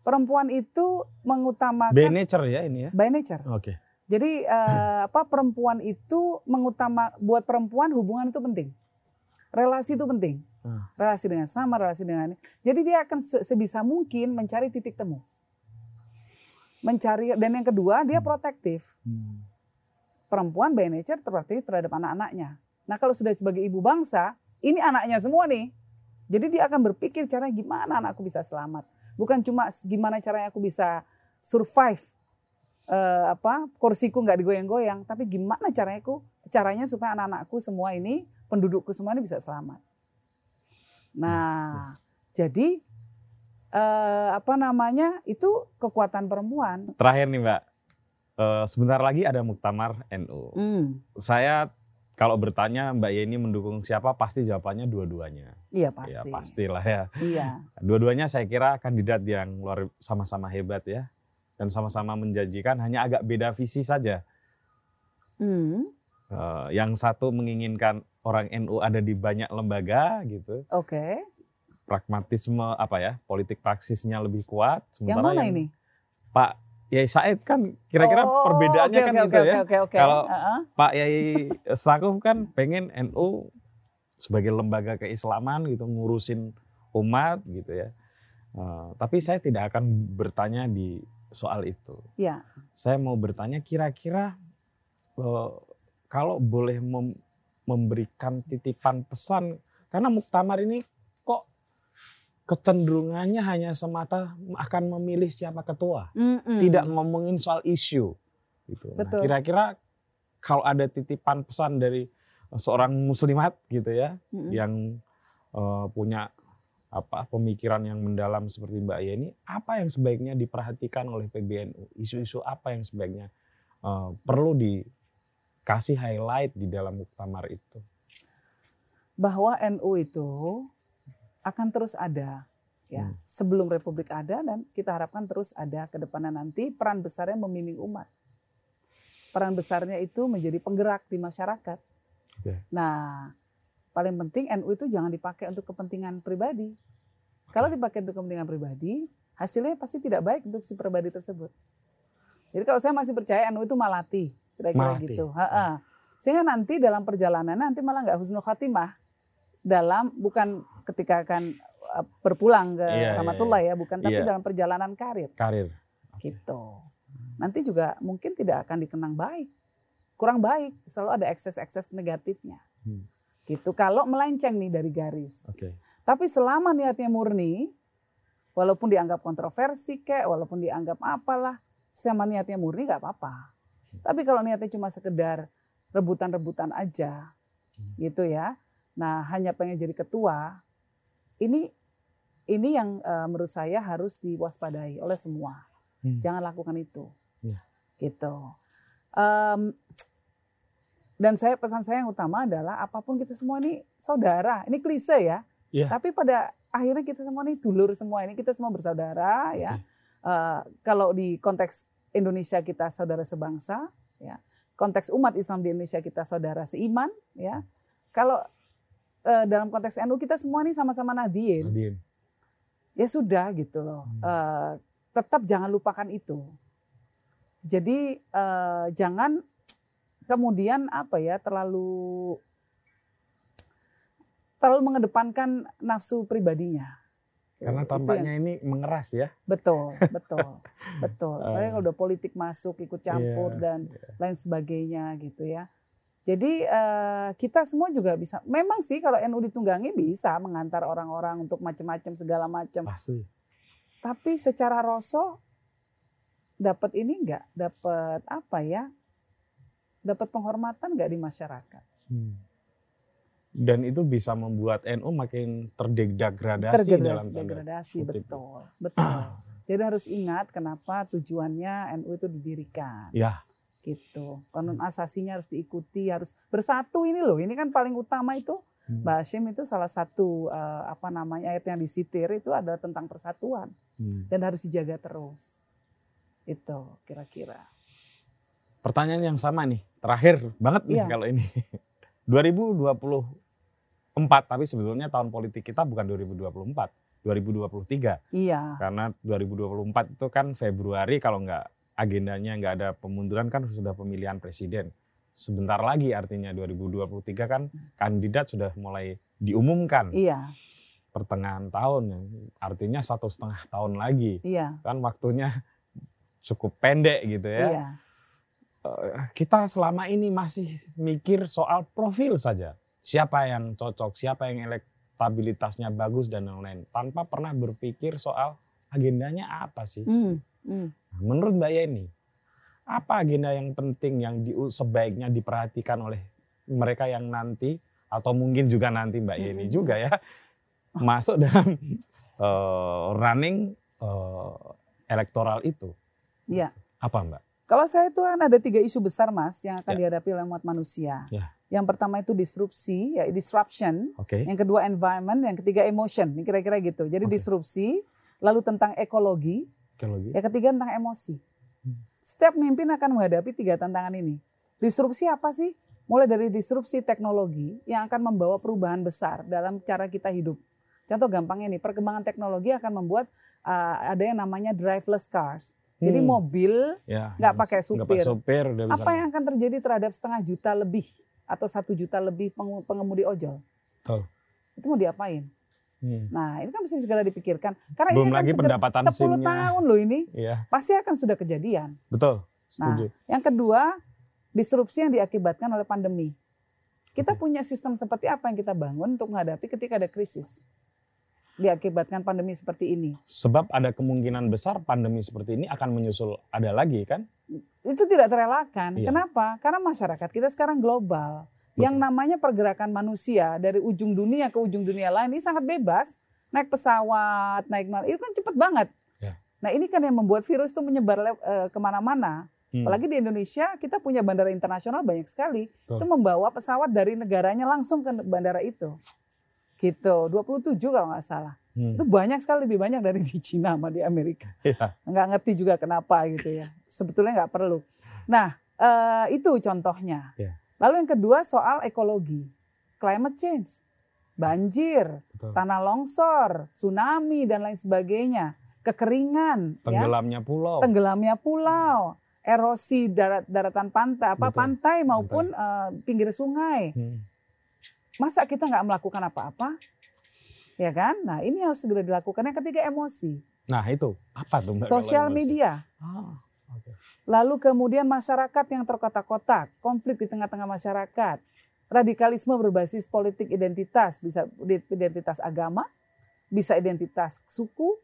Perempuan itu mengutamakan
By nature ya ini ya.
by nature.
Oke.
Jadi eh, apa perempuan itu mengutama buat perempuan hubungan itu penting. Relasi itu penting.
Ah.
Relasi dengan sama, relasi dengan ini. Jadi dia akan se- sebisa mungkin mencari titik temu. Mencari dan yang kedua dia protektif.
Hmm.
Perempuan by nature protektif terhadap anak-anaknya. Nah, kalau sudah sebagai ibu bangsa, ini anaknya semua nih. Jadi dia akan berpikir caranya gimana anakku bisa selamat. Bukan cuma gimana caranya aku bisa survive eh, apa kursiku nggak digoyang-goyang, tapi gimana caranya aku caranya supaya anak-anakku semua ini pendudukku semua ini bisa selamat. Nah, jadi eh, apa namanya itu kekuatan perempuan.
Terakhir nih Mbak. Eh, sebentar lagi ada muktamar NU.
Hmm,
Saya kalau bertanya Mbak Yeni mendukung siapa pasti jawabannya dua-duanya.
iya
Ya
pasti.
pastilah ya.
Iya.
Dua-duanya saya kira kandidat yang luar sama-sama hebat ya. Dan sama-sama menjanjikan hanya agak beda visi saja.
Hmm,
Eh, yang satu menginginkan orang NU ada di banyak lembaga gitu.
Oke.
Pragmatisme apa ya, politik praksisnya lebih kuat.
Yang
Sementara
mana ini?
Pak Yai Said kan kira-kira
Oh,
perbedaannya
oke,
kan
oke,
itu
oke,
ya.
Oke, oke,
Kalau
Heeh.
Pak Yai Stakuf kan pengen NU sebagai lembaga keislaman gitu ngurusin umat gitu ya. Eh, tapi saya tidak akan bertanya di soal itu.
Ya.
Saya mau bertanya kira-kira eh, kalau boleh mem- memberikan titipan pesan karena muktamar ini kecenderungannya hanya semata akan memilih siapa ketua
Mm-mm.
tidak ngomongin soal isu gitu. Nah,
Betul.
kira-kira kalau ada titipan pesan dari seorang muslimat gitu ya
Mm-mm.
yang eh, punya apa pemikiran yang mendalam seperti Mbak Yeni, apa yang sebaiknya diperhatikan oleh PBNU? Isu-isu apa yang sebaiknya eh, perlu dikasih highlight di dalam muktamar itu?
bahwa NU itu akan terus ada ya
Hmm.
sebelum Republik ada dan kita harapkan terus ada ke depannya nanti peran besarnya membimbing umat peran besarnya itu menjadi penggerak di masyarakat
Oke.
nah paling penting NU itu jangan dipakai untuk kepentingan pribadi kalau dipakai untuk kepentingan pribadi hasilnya pasti tidak baik untuk si pribadi tersebut jadi kalau saya masih percaya NU itu malati kira-kira
Malati.
gitu Ha-ha. sehingga nanti dalam perjalanan nanti malah nggak husnul khatimah dalam bukan ketika akan uh, berpulang ke
Iya, iya,
rahmatullah ya bukan tapi
Iya.
dalam perjalanan karir
Karir.
gitu nanti juga mungkin tidak akan dikenang baik kurang baik selalu ada ekses-ekses negatifnya
Hmm.
gitu kalau melenceng nih dari garis
Oke.
Tapi selama niatnya murni, walaupun dianggap kontroversi kek, walaupun dianggap apalah, selama niatnya murni nggak apa-apa. Tapi kalau niatnya cuma sekedar rebutan-rebutan aja, gitu ya. Nah, hanya pengen jadi ketua, ini ini yang uh, menurut saya harus diwaspadai oleh semua. Hmm. Jangan lakukan itu, ya. gitu. Um, dan saya pesan saya yang utama adalah apa pun kita semua ini saudara. Ini klise ya. Yeah. Tapi pada akhirnya kita semua ini dulur semua ini kita semua bersaudara ya. Uh, kalau di konteks Indonesia kita saudara sebangsa ya. Konteks umat Islam di Indonesia kita saudara seiman ya. Kalau uh, dalam konteks NU kita semua ini sama-sama nadiin. Nadien. Ya sudah gitu loh. Hmm. Uh, tetap jangan lupakan itu. Jadi uh, jangan kemudian apa ya terlalu terlalu mengedepankan nafsu pribadinya.
Karena tampaknya yang, ini mengeras ya.
Betul, betul, betul. Apalagi kalau udah politik masuk, ikut campur yeah, dan yeah. lain sebagainya gitu ya. Jadi uh, kita semua juga bisa. Memang sih kalau NU ditunggangi bisa mengantar orang-orang untuk macam-macam segala macam.
Pasti.
Tapi secara rosok dapat ini enggak? Dapat apa ya? Dapat penghormatan enggak di masyarakat? Hmm
dan itu bisa membuat NU makin terdegradasi, terdegradasi dalam
degradasi betul betul jadi harus ingat kenapa tujuannya NU itu didirikan
ya
gitu. Konon asasinya harus diikuti harus bersatu ini loh. Ini kan paling utama itu. Hmm. Mbak Hashim itu salah satu uh, apa namanya ayat yang disitir itu adalah tentang persatuan. Hmm. dan harus dijaga terus. Itu kira-kira.
Pertanyaan yang sama nih. Terakhir banget nih ya. kalau ini. 2024 tapi sebetulnya tahun politik kita bukan 2024 2023
iya.
Karena 2024 itu kan Februari kalau nggak agendanya nggak ada pemunduran kan sudah pemilihan presiden. Sebentar lagi artinya 2023 kan kandidat sudah mulai diumumkan.
Iya.
Pertengahan tahun artinya satu setengah tahun lagi.
Iya.
Kan waktunya cukup pendek gitu ya.
Iya.
Eh, kita selama ini masih mikir soal profil saja. Siapa yang cocok, siapa yang elektabilitasnya bagus dan lain-lain. Tanpa pernah berpikir soal agendanya apa sih. Hmm, hmm. Menurut Mbak Yeni, apa agenda yang penting yang di, sebaiknya diperhatikan oleh mereka yang nanti atau mungkin juga nanti Mbak Yeni hmm. juga ya masuk dalam uh, running uh, elektoral itu.
Iya.
Apa Mbak?
Kalau saya itu kan ada tiga isu besar mas yang akan ya. dihadapi oleh umat manusia.
Ya.
Yang pertama itu disrupsi, ya disruption.
Okay.
Yang kedua environment, yang ketiga emotion. Ini kira-kira gitu. Jadi okay. disrupsi, lalu tentang ekologi,
ekologi.
yang ketiga tentang emosi. Hmm. Setiap pemimpin akan menghadapi tiga tantangan ini. Disrupsi apa sih? Mulai dari disrupsi teknologi yang akan membawa perubahan besar dalam cara kita hidup. Contoh gampangnya nih, perkembangan teknologi akan membuat uh, ada yang namanya driveless cars jadi hmm. mobil ya, nggak ya, pakai supir.
supir
Apa yang akan terjadi terhadap setengah juta lebih atau satu juta lebih pengemudi ojol?
Betul.
Itu mau diapain? Hmm. Nah ini kan mesti segera dipikirkan. Karena
Belum
ini
kan lagi pendapatan 10
simnya. tahun loh ini.
Ya.
Pasti akan sudah kejadian.
Betul. Setuju.
Nah, yang kedua, disrupsi yang diakibatkan oleh pandemi. Kita okay. punya sistem seperti apa yang kita bangun untuk menghadapi ketika ada krisis diakibatkan pandemi seperti ini?
Sebab ada kemungkinan besar pandemi seperti ini akan menyusul ada lagi kan?
Itu tidak terelakkan. Iya. Kenapa? Karena masyarakat kita sekarang global. Yang namanya pergerakan manusia dari ujung dunia ke ujung dunia lain ini sangat bebas. Naik pesawat, naik mal, itu kan cepat banget.
Ya.
Nah ini kan yang membuat virus itu menyebar uh, ke mana-mana. Hmm. Apalagi di Indonesia kita punya bandara internasional banyak sekali. Betul. Itu membawa pesawat dari negaranya langsung ke bandara itu gitu 27 kalau nggak salah hmm. itu banyak sekali lebih banyak dari di Cina sama di Amerika
ya.
nggak ngerti juga kenapa gitu ya sebetulnya nggak perlu nah eh, itu contohnya
ya.
Lalu yang kedua soal ekologi climate change banjir Betul. tanah longsor tsunami dan lain sebagainya kekeringan
ya. tenggelamnya ya. pulau
tenggelamnya pulau erosi darat daratan pantai apa Betul. pantai maupun pantai. Uh, pinggir sungai hmm Masa kita nggak melakukan apa-apa? Ya kan? Nah ini harus segera dilakukan. Yang ketiga emosi.
Nah itu apa tuh?
Sosial media.
Oh.
Lalu kemudian masyarakat yang terkotak-kotak, konflik di tengah-tengah masyarakat. radikalisme berbasis politik identitas, bisa identitas agama, bisa identitas suku,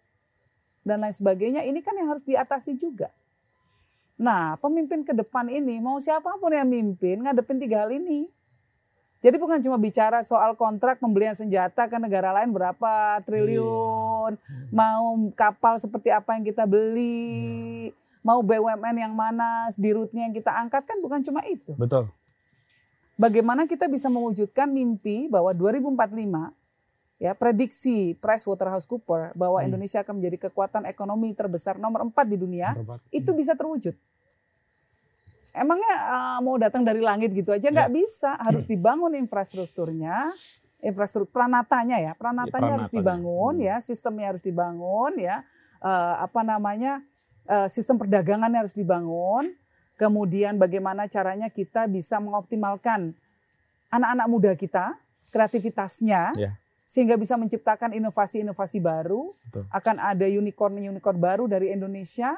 dan lain sebagainya. Ini kan yang harus diatasi juga. Nah, pemimpin ke depan ini, mau siapa pun yang mimpin, ngadepin tiga hal ini. Jadi bukan cuma bicara soal kontrak pembelian senjata ke negara lain berapa triliun, iya. mau kapal seperti apa yang kita beli, iya. Mau BUMN yang mana, di route-nya yang kita angkat kan bukan cuma itu.
Betul.
Bagaimana kita bisa mewujudkan mimpi bahwa 2045 ya prediksi PricewaterhouseCoopers bahwa hmm. Indonesia akan menjadi kekuatan ekonomi terbesar nomor empat di dunia, itu bisa terwujud emangnya uh, mau datang dari langit gitu aja nggak ya. bisa harus hmm. dibangun infrastrukturnya infrastruktur pranatanya ya pranatanya ya, harus dibangun hmm. ya sistemnya harus dibangun ya uh, apa namanya uh, sistem perdagangannya harus dibangun kemudian bagaimana caranya kita bisa mengoptimalkan anak-anak muda kita kreativitasnya ya. sehingga bisa menciptakan inovasi-inovasi baru Betul. akan ada unicorn-unicorn baru dari Indonesia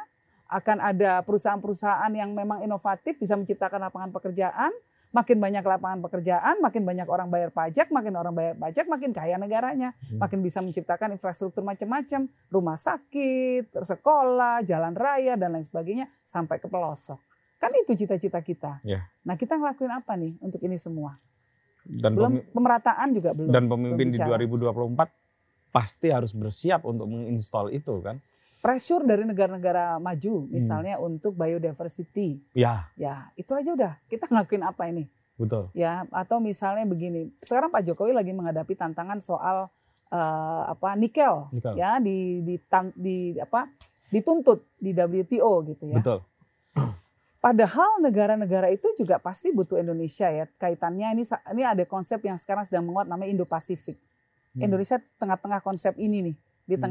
akan ada perusahaan-perusahaan yang memang inovatif bisa menciptakan lapangan pekerjaan, makin banyak lapangan pekerjaan, makin banyak orang bayar pajak, makin orang bayar pajak, makin kaya negaranya, hmm. makin bisa menciptakan infrastruktur macam-macam, rumah sakit, sekolah, jalan raya dan lain sebagainya sampai ke pelosok. Kan itu cita-cita kita.
Yeah.
Nah kita ngelakuin apa nih untuk ini semua?
Dan
belum pemerataan juga belum.
Dan pemimpin belum di 2024 pasti harus bersiap untuk menginstall itu kan?
Pressure dari negara-negara maju hmm. misalnya hmm. untuk biodiversity.
Ya.
Ya, itu aja udah. Kita ngelakuin apa ini?
Betul.
Ya, atau misalnya begini. Sekarang Pak Jokowi lagi menghadapi tantangan soal uh, apa nikel, nikel. ya di di, di apa dituntut di WTO gitu ya.
Betul.
Padahal negara-negara itu juga pasti butuh Indonesia ya. Kaitannya ini ini ada konsep yang sekarang sedang menguat namanya Indo-Pasifik. Hmm. Indonesia tengah-tengah konsep ini nih, di hmm.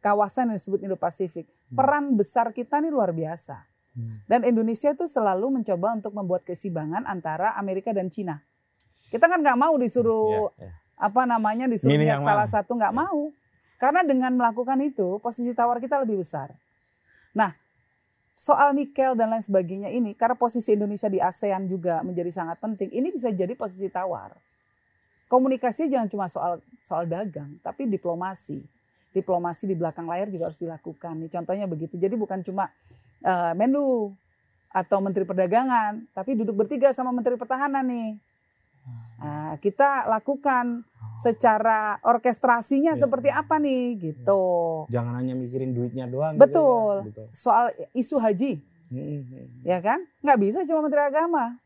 Kawasan yang disebut Indo-Pasifik. Hmm. Peran besar kita ini luar biasa. Hmm. Dan Indonesia itu selalu mencoba untuk membuat keseimbangan antara Amerika dan Cina. Kita kan nggak mau disuruh yeah, yeah. apa namanya disuruh yang salah satu nggak yeah. mau. Karena dengan melakukan itu posisi tawar kita lebih besar. Nah, soal nikel dan lain sebagainya ini karena posisi Indonesia di ASEAN juga menjadi sangat penting. Ini bisa jadi posisi tawar. Komunikasi jangan cuma soal soal dagang, tapi diplomasi diplomasi di belakang layar juga harus dilakukan. Nih, contohnya begitu. Jadi bukan cuma uh, Menlu atau Menteri Perdagangan, tapi duduk bertiga sama Menteri Pertahanan nih. Nah, kita lakukan secara orkestrasinya ya. seperti apa nih gitu.
Jangan hanya mikirin duitnya doang.
Betul. Gitu ya. Soal isu haji, hmm. ya kan? Nggak bisa cuma Menteri Agama.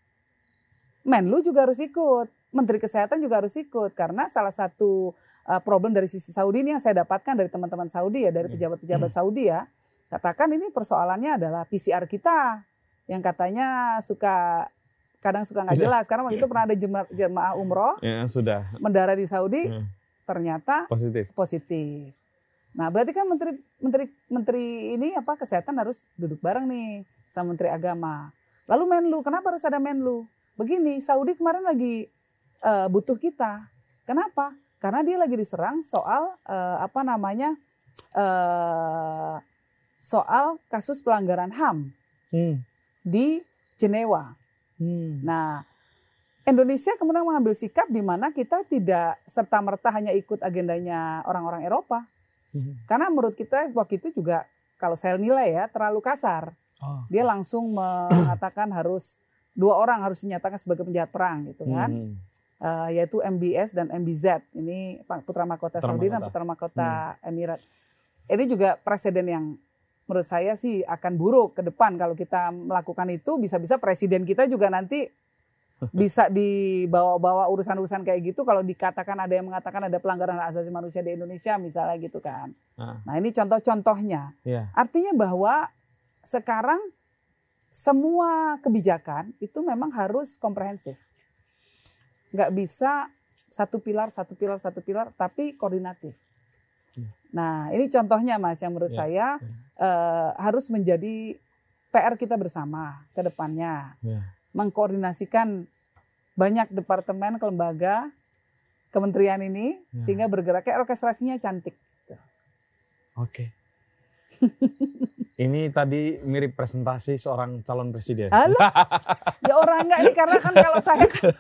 Menlu juga harus ikut. Menteri Kesehatan juga harus ikut karena salah satu uh, problem dari sisi Saudi ini yang saya dapatkan dari teman-teman Saudi ya, dari iya. pejabat-pejabat Saudi ya. Katakan ini persoalannya adalah PCR kita yang katanya suka kadang suka nggak jelas karena waktu itu pernah ada jemaah umroh
ya, sudah
mendarat di Saudi ya. ternyata
positif
positif nah berarti kan menteri menteri menteri ini apa kesehatan harus duduk bareng nih sama menteri agama lalu Menlu kenapa harus ada Menlu begini Saudi kemarin lagi uh, butuh kita. Kenapa? Karena dia lagi diserang soal uh, apa namanya uh, soal kasus pelanggaran HAM hmm. di Jenewa. Hmm. Nah, Indonesia kemudian mengambil sikap di mana kita tidak serta merta hanya ikut agendanya orang-orang Eropa. Hmm. Karena menurut kita waktu itu juga kalau saya nilai ya terlalu kasar. Oh. Dia langsung mengatakan harus dua orang harus dinyatakan sebagai penjahat perang gitu kan. Hmm uh, yaitu MBS dan MBZ. Ini putra mahkota Saudi dan putra mahkota hmm. Emirat. Ini juga presiden yang menurut saya sih akan buruk ke depan kalau kita melakukan itu bisa-bisa presiden kita juga nanti bisa dibawa-bawa urusan-urusan kayak gitu kalau dikatakan ada yang mengatakan ada pelanggaran hak asasi manusia di Indonesia misalnya gitu kan. Nah, nah ini contoh-contohnya. Yeah. Artinya bahwa sekarang semua kebijakan itu memang harus komprehensif nggak bisa satu pilar, satu pilar, satu pilar, tapi koordinatif. Hmm. Nah, ini contohnya Mas yang menurut ya, saya ya. Uh, harus menjadi PR kita bersama ke depannya. Ya. Mengkoordinasikan banyak departemen, lembaga, kementerian ini ya. sehingga bergerak kayak orkestrasinya cantik.
Oke. Ini tadi mirip presentasi seorang calon presiden.
Halo? ya orang enggak ini karena kan kalau saya kan,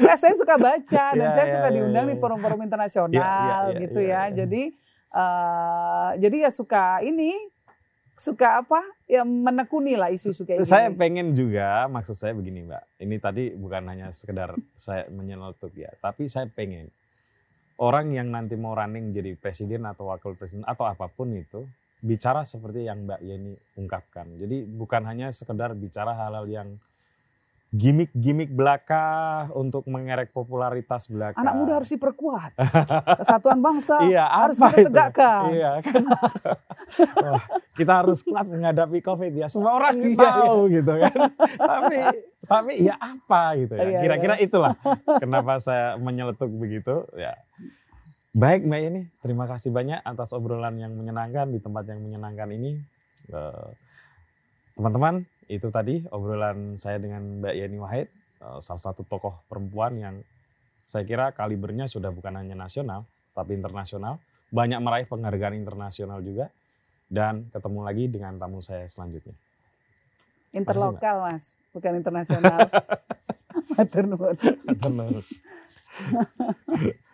nah, saya suka baca dan
Ya,
saya
ya,
suka
ya,
diundang
ya.
di forum-forum internasional
Ya, ya, ya,
gitu
ya,
ya.
ya.
Jadi eh, jadi ya suka ini suka apa? Ya menekuni lah isu-isu kayak
Saya
gini.
pengen juga, maksud saya begini Mbak. Ini tadi bukan hanya sekedar saya menyelotok ya, tapi saya pengen orang yang nanti mau running jadi presiden atau wakil presiden atau apa pun itu bicara seperti yang Mbak Yeni ungkapkan. Jadi bukan hanya sekedar bicara hal-hal yang gimmick-gimmick belaka untuk mengerek popularitas belaka.
Anak muda harus diperkuat. Kesatuan bangsa
iya,
harus kita
itu?
tegakkan.
Iya, kan? Wah, kita harus kuat menghadapi COVID ya. Semua orang
Iya,
tahu gitu kan. tapi tapi ya apa gitu ya.
Iya,
Kira-kira itulah kenapa saya menyeletuk begitu ya. Baik Mbak ini, terima kasih banyak atas obrolan yang menyenangkan di tempat yang menyenangkan ini. Eh, Teman-teman, itu tadi obrolan saya dengan Mbak Yeni Wahid, eh, salah satu tokoh perempuan yang saya kira kalibernya sudah bukan hanya nasional, tapi internasional. Banyak meraih penghargaan internasional juga. Dan ketemu lagi dengan tamu saya selanjutnya.
Interlokal mas, bukan internasional. Matur nuwun.
Matur nuwun.